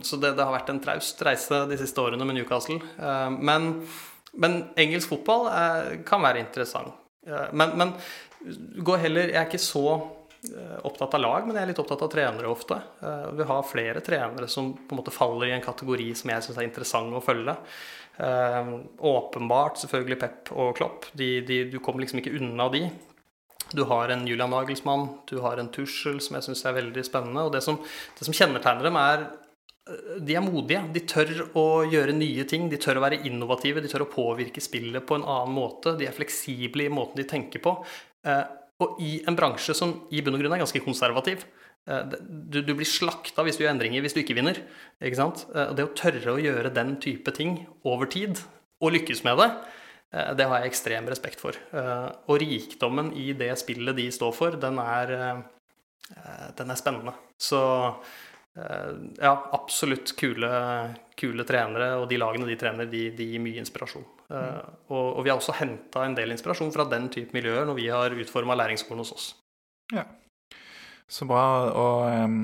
Så det, det, har vært en traust reise de siste årene med Newcastle. Men, men, engelsk fotball kan være interessant. Men, men gå heller Jeg er ikke så eh, opptatt av lag, men jeg er litt opptatt av trenere ofte. Eh, vi har flere trenere som på en måte faller i en kategori som jeg syns er interessant å følge. Uh, åpenbart selvfølgelig Pep og Klopp. De, de, du kommer liksom ikke unna de. Du har en Julian Nagelsmann, du har en Tuschel som jeg syns er veldig spennende. Og det som, det som, kjennetegner dem, er eh, de er modige. De tør å gjøre nye ting. De tør å være innovative. De tør å påvirke spillet på en annen måte. De er fleksible i måten de tenker på. Uh, og i en bransje som i bunn og grunn er ganske konservativ. Eh, du, du, blir slakta hvis du gjør endringer hvis du ikke vinner. Ikke sant? Eh, det å tørre å gjøre den type ting over tid, og lykkes med det, eh, det har jeg ekstrem respekt for. Og rikdommen i det spillet de står for, den er, den er spennende. Så ja, absolutt kule, kule, trenere, og de lagene de trener, de, de gir mye inspirasjon. Og, og vi har også henta en del inspirasjon fra den type miljøer når vi har utforma læringsskolen hos oss. Ja. Så bra. Og um,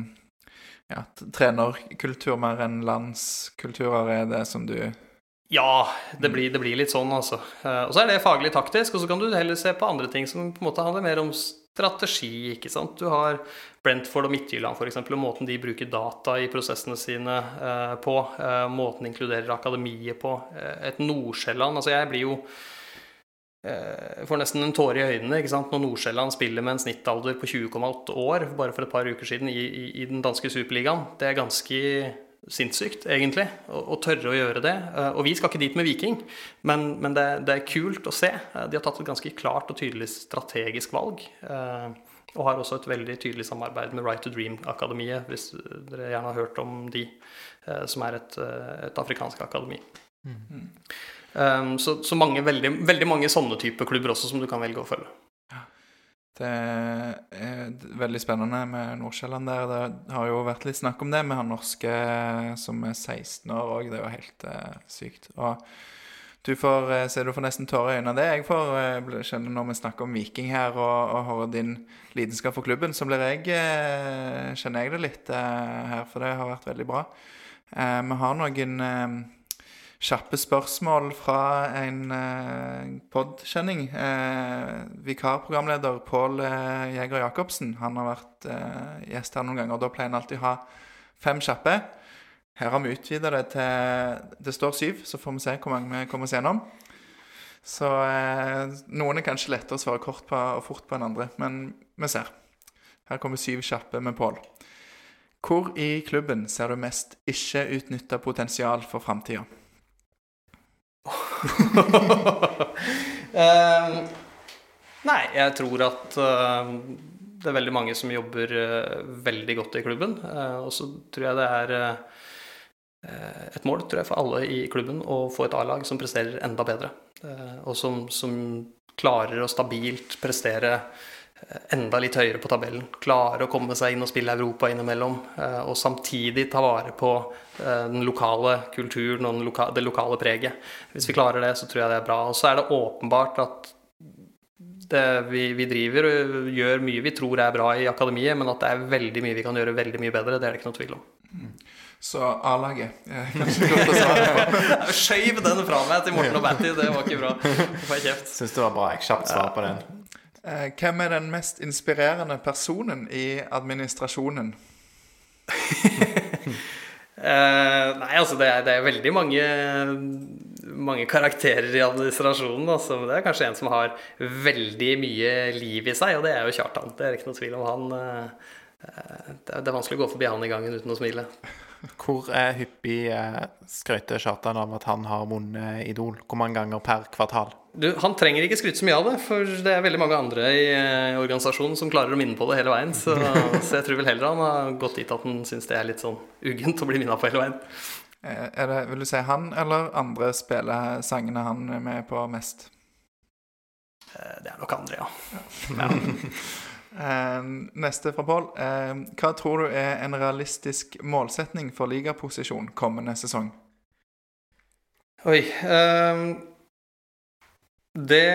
ja, trenerkultur mer enn landskulturer er det som du ja, det blir, det blir, litt sånn, altså. Eh, og så er det faglig taktisk, og så kan du heller se på andre ting som på en måte handler mer om strategi. ikke sant? Du har Brentford og Midtjylland f.eks., og måten de bruker data i prosessene sine eh, på. Eh, måten de inkluderer akademiet på. Eh, et Nordsjælland Altså, jeg blir jo Eh, får nesten en tåre i øynene ikke sant? når Nordsjælland spiller med en snittalder på 20,8 år bare for et par uker siden i, i, i den danske superligaen. Det er ganske sinnssykt, egentlig, å, å, tørre å gjøre det. Eh, og vi skal ikke dit med Viking, men, men det, det, er kult å se. Eh, de har tatt et ganske klart og tydelig strategisk valg. Og har også et veldig tydelig samarbeid med Right to Dream-akademiet, hvis dere gjerne har hørt om de, som er et, et afrikansk akademi. Mm. Så, så mange, veldig, veldig, mange sånne type klubber også som du kan velge å følge. Det er veldig spennende med Nordsjælland der. Det har jo vært litt snakk om det med han norske som er 16 år òg. Det er jo helt uh, sykt. Og du får så se du får nesten tårer i øynene av det. Jeg får uh, kjenne når vi snakker om Viking her og, og hører din lidenskap for klubben, så blir jeg, uh, kjenner jeg det litt her, for det har vært veldig bra. vi har noen kjappe spørsmål fra en eh, podkjenning. Eh, vikarprogramleder Pål eh, Jæger Jacobsen. Han har vært eh, gjest her noen ganger. og Da pleier han alltid å ha fem kjappe. Her har vi utvida det til Det står syv, så får vi se hvor mange vi kommer oss gjennom. Så eh, noen er kanskje lettere å svare kort på og fort på enn andre, men vi ser. Her kommer syv kjappe med Pål. Hvor i klubben ser du mest ikke utnytta potensial for framtida? Uh, nei, jeg tror at uh, det er veldig mange som jobber uh, veldig godt i klubben. og så tror jeg det er et mål tror jeg, for alle i klubben å få et A-lag som presterer enda bedre. og som, som, klarer å stabilt prestere enda litt høyere på tabellen. Klare å komme seg inn og spille Europa innimellom. Og samtidig ta vare på Eh, den lokale kulturen og loka det lokale preget. Hvis vi klarer det, så tror jeg det er bra. Og så er det åpenbart at det, vi, vi, driver og gjør mye vi tror er bra i akademiet, men at det er veldig mye vi kan gjøre veldig mye bedre, det er det ikke noe tvil om. Mm. Så A-laget Skjøv den fra meg til Morten og Batty, det var ikke bra. Får jeg kjeft. Syns det var bra. Jeg kjapt svar på den. Eh, hvem er den mest inspirerende personen i administrasjonen? Uh, nei, altså det er, det er veldig mange, mange, karakterer i administrasjonen. Altså. Det er kanskje en som har veldig mye liv i seg, og det er jo Kjartan. Det er ikke noe tvil om han. Uh, det er vanskelig å gå forbi han i gangen uten å smile. Hvor er hyppig uh, skrøyter Kjartan av at han har vunnet Idol? Hvor mange ganger per kvartal? Du, han trenger ikke skryte så mye av det, for det er veldig mange andre i eh, organisasjonen som klarer å minne på det hele veien. Så, så, jeg tror vel heller han har gått dit at han syns det er litt sånn uggent å bli minna på hele veien. Eh, er det, vil du si han eller andre spiller sangene han er med på mest? Eh, det er nok andre, ja. ja. Neste fra Pål. Hva tror du er en realistisk målsetning for ligaposisjon kommende sesong? Oi. Um Det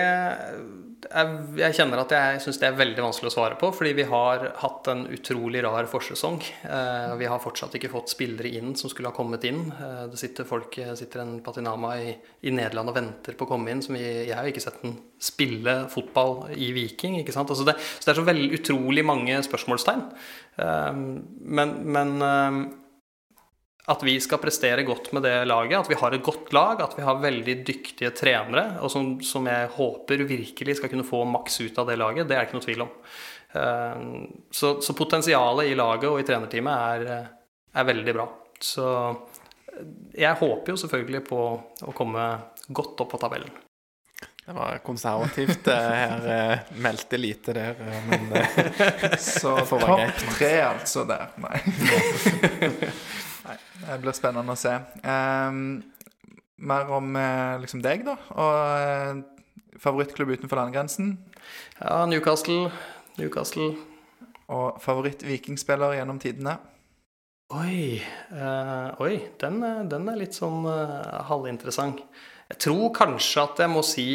jeg kjenner at jeg syns det er veldig vanskelig å svare på, fordi vi har hatt en utrolig rar forsesong. Eh, vi har fortsatt ikke fått spillere inn som skulle ha kommet inn. Eh, det sitter folk, sitter en patinama i, i Nederland og venter på å komme inn. Som vi, jeg har jo ikke sett den spille fotball i Viking. ikke sant? Altså det, så det er så veldig utrolig mange spørsmålstegn. Eh, men, men at vi skal prestere godt med det laget, at vi har et godt lag, at vi har veldig dyktige trenere, og som, som jeg håper virkelig skal kunne få maks ut av det laget, det er det ikke noe tvil om. Eh, så, så potensialet i laget og i trenerteamet er, er, veldig bra. Så jeg håper jo selvfølgelig på å komme godt opp på tabellen. Det var konservativt her. Eh, meldte lite der, eh, men Så topp tre, altså, der. Nei. Nei, Det blir spennende å se. Um, mer om uh, liksom deg, da. Og uh, favorittklubb utenfor landegrensen? Ja, Newcastle. Newcastle. Og favoritt-vikingspiller gjennom tidene? Oi, uh, oi den, den, er litt sånn halvinteressant. Jeg tror kanskje at jeg må si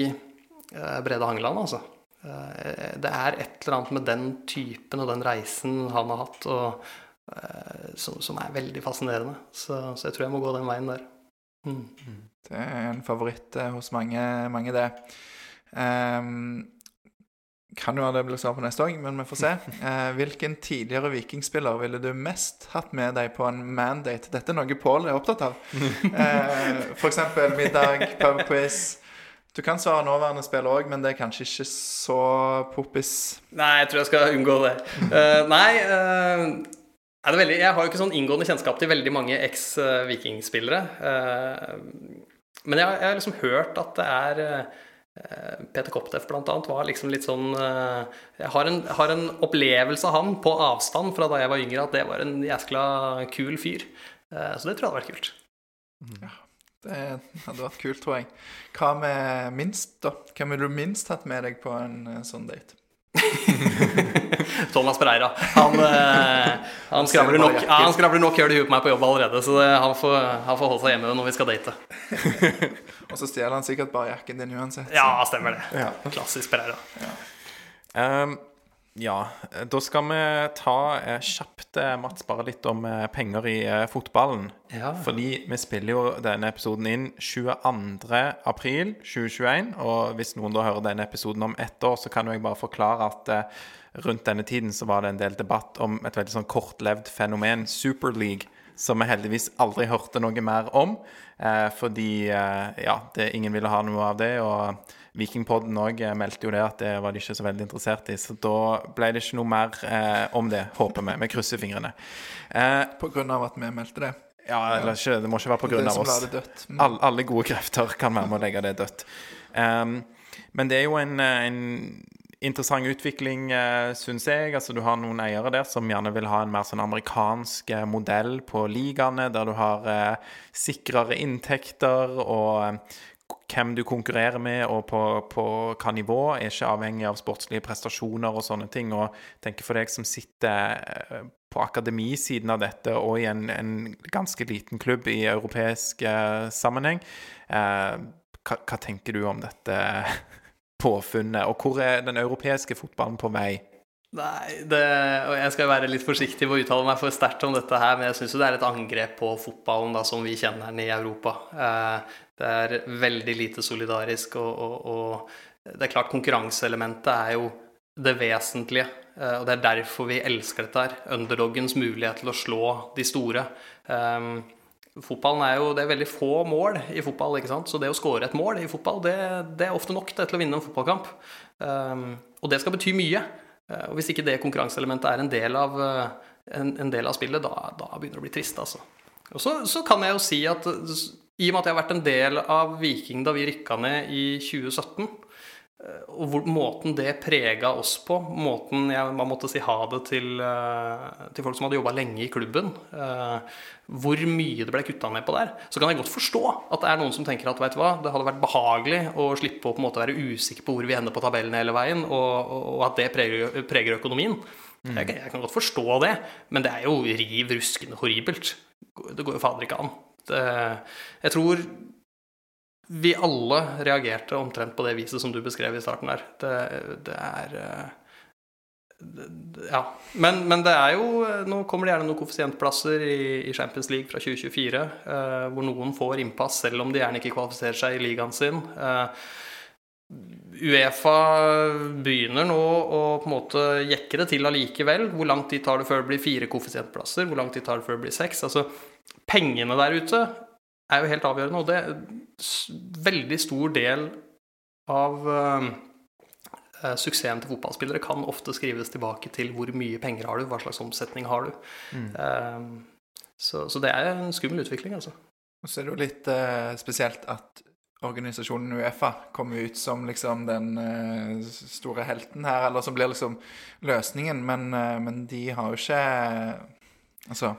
Brede Hangeland, altså. det er et eller annet med den typen og den reisen han har hatt. og Eh, som, som, er veldig fascinerende. Så, så, jeg tror jeg må gå den veien der. Mm. Det er en favoritt eh, hos mange, mange det. Um, kan jo være det blir svar på neste òg, men vi får se. Uh, hvilken tidligere vikingspiller ville du mest hatt med deg på en mandate? Dette er noe Pål er opptatt av. Uh, F.eks. middag, pubquiz. Du kan svare nåværende spiller òg, men det er kanskje ikke så poppis. Nei, jeg tror jeg skal unngå det. Uh, nei, er veldig, jeg har jo ikke sånn inngående kjennskap til veldig mange eks-vikingspillere. Eh, men jeg, har liksom hørt at det er eh, Peter Kopteff bl.a. var liksom litt sånn eh, Jeg har en, har en, opplevelse av han på avstand fra da jeg var yngre, at det var en jæskla kul fyr. Så det tror jeg hadde vært kult. Ja, det hadde vært kult, tror jeg. Hva med minst, da? Hvem ville du minst hatt med deg på en sånn date? Thomas Pereira. Han, eh, han, skravler nok, ja, han skravler nok høl i huet på meg på jobb allerede, så det, han, får, han, får, holde seg hjemme når vi skal date. og så stjeler han sikkert bare jakken din uansett. Ja, stemmer det. Ja. Klassisk Pereira. Ja. Um, ja, da skal vi ta eh, kjapt, eh, Mats, bare litt om eh, penger i eh, fotballen. Ja. Fordi vi spiller jo denne episoden inn 22.4.2021. Og hvis noen da hører denne episoden om ett år, så kan jo jeg bare forklare at eh, rundt denne tiden så var det en del debatt om et veldig sånn kortlevd fenomen, Super League, som vi heldigvis aldri hørte noe mer om. Eh, fordi ja, det, ingen ville ha noe av det. og Vikingpodden òg eh, meldte jo det at det var de ikke så veldig interessert i. Så da ble det ikke noe mer eh, om det, håper vi. Vi krysser fingrene. Eh, på grunn av at vi meldte det? Ja, eller ikke, det må ikke være på grunn av oss. Mm. All, alle gode krefter kan være med å legge det dødt. Um, men det er jo en, eh, en interessant utvikling, uh, syns jeg. Altså, du har noen eiere der som gjerne vil ha en mer sånn amerikansk modell på ligaene, der du har uh, sikrere inntekter og hvem du konkurrerer med og på, på hva nivå, er ikke avhengig av sportslige prestasjoner og sånne ting. Og tenker for deg som sitter eh, på akademisiden av dette og i en, en ganske liten klubb i europeisk eh, sammenheng, eh, hva, hva, tenker du om dette påfunnet? Og hvor er den europeiske fotballen på vei? Nei, det, og jeg skal være litt forsiktig med å uttale meg for sterkt om dette her, men jeg syns det er et angrep på fotballen da, som vi kjenner den i Europa. Eh, det er veldig lite solidarisk, og, og, og det er klart konkurranseelementet er jo det vesentlige. Eh, og det er derfor vi elsker dette her. Underdoggens mulighet til å slå de store. Um, fotballen er jo Det er veldig få mål i fotball, ikke sant? så det å skåre et mål i fotball, det, det er ofte nok til å vinne en fotballkamp. Um, og det skal bety mye. Eh, og Hvis ikke det konkurranseelementet er en del av, eh, en, en del av spillet, da, da, begynner det å bli trist. altså. Og så, så, kan jeg jo si at i og med at jeg har vært en del av Viking da vi rykka ned i 2017, Eh, og hvor, måten det prega oss på, måten jeg, man måtte si ha det til, uh, til folk som hadde jobba lenge i klubben, uh, hvor mye det ble kutta ned på der, så kan jeg godt forstå at det er noen som tenker at vet du hva, det hadde vært behagelig å slippe å på en måte være usikker på hvor vi ender på tabellen hele veien, og, og at det preger, preger økonomien. Mm. Jeg, jeg, kan godt forstå det, men det er jo riv ruskende horribelt. Det går jo fader ikke an. Det, jeg tror vi alle reagerte omtrent på det viset som du beskrev i starten der. Det, det er eh, Ja. Men, men, det er jo Nå kommer det gjerne noen koeffisientplasser i, i, Champions League fra 2024, eh, hvor noen får innpass selv om de gjerne ikke kvalifiserer seg i ligaen sin. Eh, Uefa begynner nå å på en måte jekke det til allikevel. Hvor lang tid tar det før det blir fire koeffisientplasser? Hvor lang tid tar det før det blir seks? Altså, pengene der ute er jo helt avgjørende. Og det er en veldig stor del av uh, suksessen til fotballspillere kan ofte skrives tilbake til hvor mye penger har du, hva slags omsetning har du. Mm. Uh, så, så, det er en skummel utvikling, altså. Og så er det jo litt uh, spesielt at organisasjonen Uefa kommer ut som liksom den store helten her, eller som blir liksom løsningen, men, men de har jo ikke Altså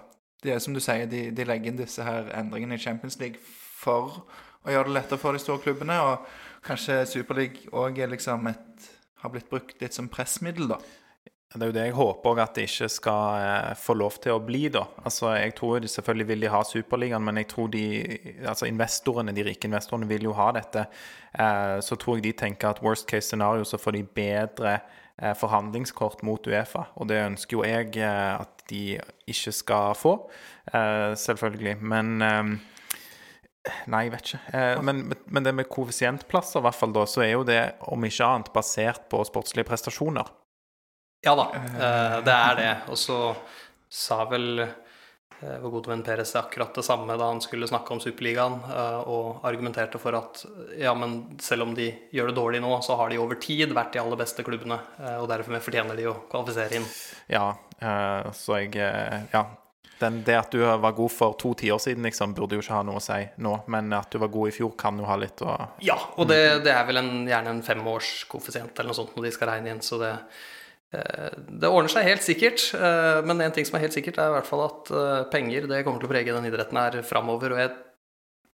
det er som du sier, de, de, legger inn disse her endringene i Champions League for å gjøre det lettere for de store klubbene. Og kanskje Superleague òg liksom har blitt brukt litt som pressmiddel, da. Det er jo det jeg håper at det ikke skal eh, få lov til å bli, da. Altså, jeg tror selvfølgelig vil de ha Superligaen, men jeg tror de altså investorene, de rike investorene vil jo ha dette. Eh, så tror jeg de tenker at worst case scenario så får de bedre eh, forhandlingskort mot Uefa. Og det ønsker jo jeg at de ikke skal få, selvfølgelig. Men Nei, jeg vet ikke. Men, men, det med koeffisientplasser, i hvert fall da, så er jo det om ikke annet basert på sportslige prestasjoner. Ja da, det er det. Og så sa vel vår gode venn Peres akkurat det samme da han skulle snakke om Superligaen, og argumenterte for at ja, men selv om de gjør det dårlig nå, så har de over tid vært de aller beste klubbene, og derfor fortjener de å kvalifisere inn. Ja, Eh, så jeg eh, Ja. Den, det at du var god for to tiår siden, liksom, burde jo ikke ha noe å si nå. Men at du var god i fjor, kan jo ha litt å Ja, og det, det er vel en, gjerne en femårskoeffisient eller noe sånt når de skal regne inn, så det eh, det ordner seg helt sikkert, men en ting som er helt sikkert, er i hvert fall at penger det kommer til å prege den idretten her framover. Og jeg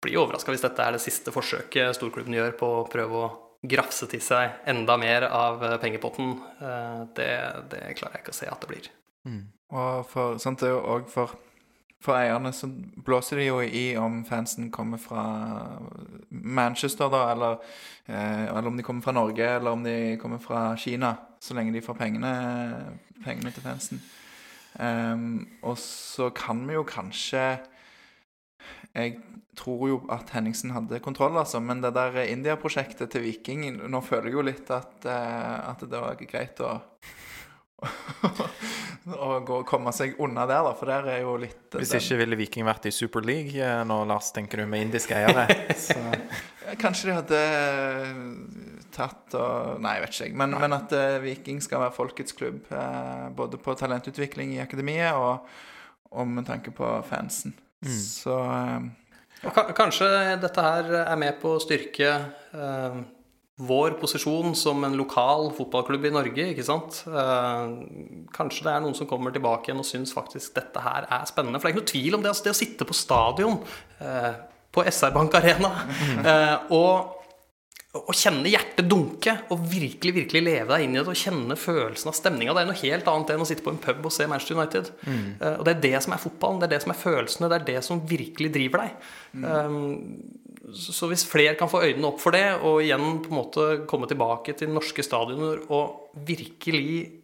blir overraska hvis dette er det siste forsøket storklubben gjør på å prøve å grafse til seg enda mer av pengepotten. Det, det klarer jeg ikke å se at det blir. Mm. Og for, sant, det er jo òg for, for eierne så blåser de jo i om fansen kommer fra Manchester, da, eller, eh, eller om de kommer fra Norge, eller om de kommer fra Kina, så lenge de får pengene, pengene til fansen. Um, og så kan vi jo kanskje Jeg tror jo at Henningsen hadde kontroll, altså, men det der India-prosjektet til Viking Nå føler jeg jo litt at, uh, at det var greit å og gå, komme seg unna der, da, for der er jo litt Hvis ikke ville Viking vært i Super League eh, nå, Lars, tenker du, med indiske eiere? Kanskje de hadde tatt og Nei, jeg vet ikke, men, men at uh, Viking skal være folkets klubb. Uh, både på talentutvikling i akademiet og, og med tanke på fansen. Mm. Så uh, Kanskje dette her er med på å styrke vår posisjon som en lokal fotballklubb i Norge. ikke sant? Eh, kanskje det er noen som kommer tilbake igjen og syns faktisk dette her er spennende. For det er ikke noe tvil om det. Altså det å sitte på stadion eh, på SR Bank Arena eh, og, å kjenne hjertet dunke og virkelig virkelig leve deg inn i det og kjenne følelsen av stemninga. Det er noe helt annet enn å sitte på en pub og se Manchester United. Mm. og det er det som er fotballen, det er det som er følelsene, det er det som virkelig driver deg. Mm. Um, så hvis flere kan få øynene opp for det, og igjen på en måte komme tilbake til norske stadioner og virkelig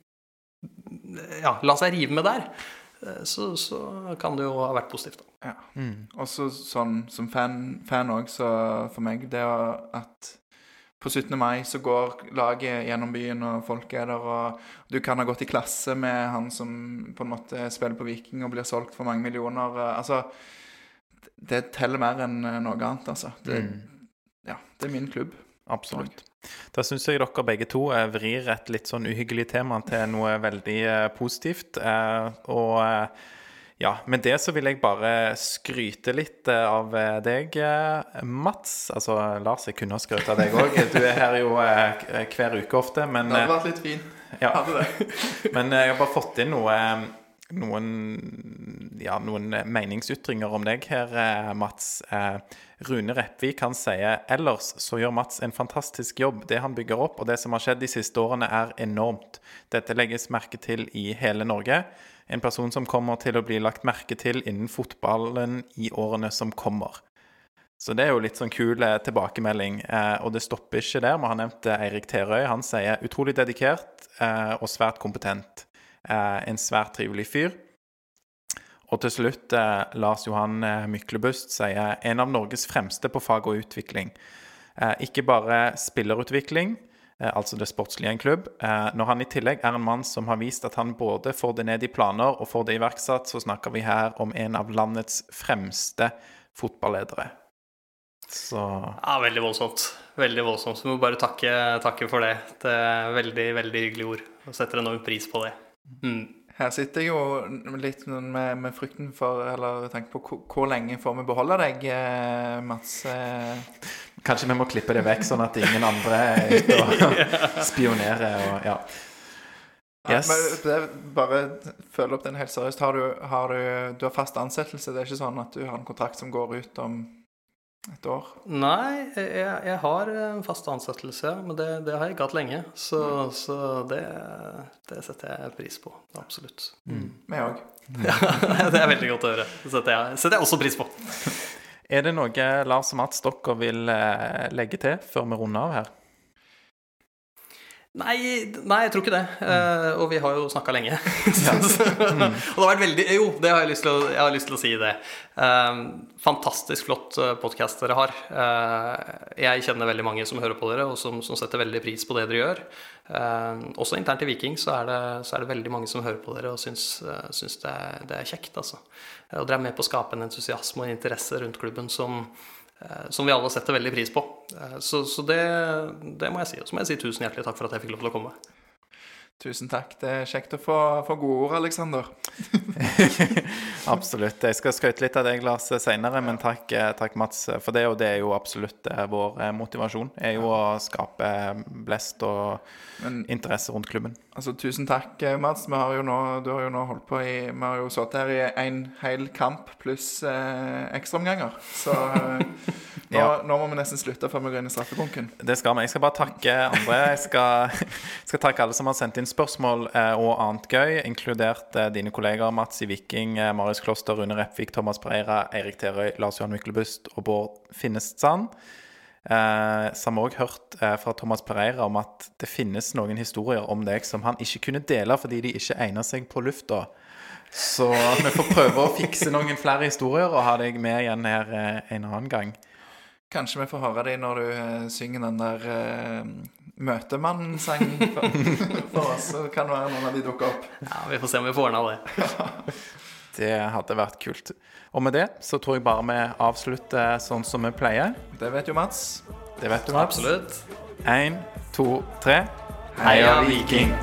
ja, la seg rive med der, eh, så, så, kan det jo ha vært positivt. Da. Ja. Mm. Også sånn som fan òg, så for meg det at på 17. mai så går laget gjennom byen, og folk er der, og du kan ha gått i klasse med han som på en måte spiller på Viking og blir solgt for mange millioner. Altså det teller mer enn eh, noe annet, altså. Det, mm. Ja, det er min klubb. Absolutt. Da syns jeg dere begge to eh, vrir et litt sånn uhyggelig tema til noe veldig eh, positivt. og ja, med det så vil jeg bare skryte litt av deg, Mats. Altså, Lars, jeg kunne ha skrytt av deg òg. Du er her jo hver uke ofte, men Det hadde vært litt fint. Ja. Men jeg har bare fått inn noe noen, ja, noen meningsytringer om deg her, eh, Mats. Eh, Rune Repvik han sier ellers så gjør Mats en fantastisk jobb. Det han bygger opp og det som har skjedd de siste årene er enormt. Dette legges merke til i hele Norge. En person som kommer til å bli lagt merke til innen fotballen i årene som kommer. Så det er jo litt sånn kul eh, tilbakemelding. Eh, og det stopper ikke der. Vi har nevnt Eirik Terøy. Han sier utrolig dedikert eh, og svært kompetent. Eh, en svært trivelig fyr. Og til slutt eh, Lars Johan eh, Myklebust sier en av Norges fremste på fag og utvikling. Ikke bare spillerutvikling, altså det sportslige i en klubb. Når han i tillegg er en mann som har vist at han både får det ned i planer og får det iverksatt, så snakker vi her om en av landets fremste fotballedere. Så Ja, veldig voldsomt. Veldig voldsomt. Så vi må bare takke, takke for det. Det er veldig, veldig hyggelige ord. Og setter enorm pris på det. Mm. Her sitter jeg jo litt med, med frykten for Eller tenker på hvor, lenge får vi beholde deg, eh, Mats? Eh, kanskje vi må klippe det vekk, sånn at ingen andre er ute og spionerer og ja. Yes. Ja, bare følg opp den helt seriøst. Har du, har du, du har fast ansettelse? Det er ikke sånn at du har en kontrakt som går ut om et år? Nei, jeg, jeg har en fast ansettelse, men det, det har jeg ikke hatt lenge. Så, så det, det setter jeg pris på. Absolutt. Mm. Vi òg. Ja, det er veldig godt å høre. Det setter jeg, setter jeg også pris på. Er det noe Lars og Mats dere vil eh, legge til før vi runder av her? Nei, nei, jeg tror ikke det. Uh, og vi har jo snakka lenge. Så, og det har vært veldig Jo, det har jeg lyst til å, jeg har lyst til å si det. Uh, fantastisk flott podkast dere har. Uh, jeg kjenner veldig mange som hører på dere, og som, som setter veldig pris på det dere gjør. Eh, også internt i Viking så er, det, så er det veldig mange som hører på dere og syns, eh, syns det, er, det, er, kjekt, altså. Og dere er med på å skape en entusiasme og en interesse rundt klubben som Eh, som vi alle setter veldig pris på. Eh, så, så det, det, må jeg si. Og så må jeg si tusen hjertelig takk for at jeg fikk lov til å komme. Tusen takk. Det er kjekt å få, få gode ord, Aleksander. absolutt. Jeg skal skryte litt av deg, Lars, senere, men takk, eh, takk, Mats, for det. Og det er jo absolutt vår motivasjon. er jo å skape blest og men, interesse rundt klubben. Altså, Tusen takk, Mats. Vi har nå, du har jo nå holdt på i Vi har jo sittet her i en hel kamp pluss eh, ekstraomganger. Så Nå, ja. nå, må vi nesten slutte før vi går inn i straffebunken. Det skal vi. Jeg skal bare takke andre. Jeg skal, skal takke alle som har sendt inn spørsmål eh, og annet gøy, inkludert eh, dine kollegaer Mats i Viking, eh, Marius Kloster, Rune Repvik, Thomas Pereira, Eirik Terøy, Lars Johan Myklebust og Bård Finnestsand. Eh, så har vi òg hørt eh, fra Thomas Pereira om at det finnes noen historier om deg som han ikke kunne dele fordi de ikke egner seg på lufta. Så vi får prøve å fikse noen flere historier og ha deg med igjen her eh, en annen gang. Kanskje vi får høre dem når du uh, synger den der uh, Møtemann-sangen for, for, oss. Så kan det være noen av de dukker opp. Ja, Vi får se om vi får ordna det. det hadde vært kult. Og med det så tror jeg bare vi avslutter sånn som vi pleier. Det vet jo Mats. Det vet du, Mats. Absolutt. Én, to, tre. Heia Viking!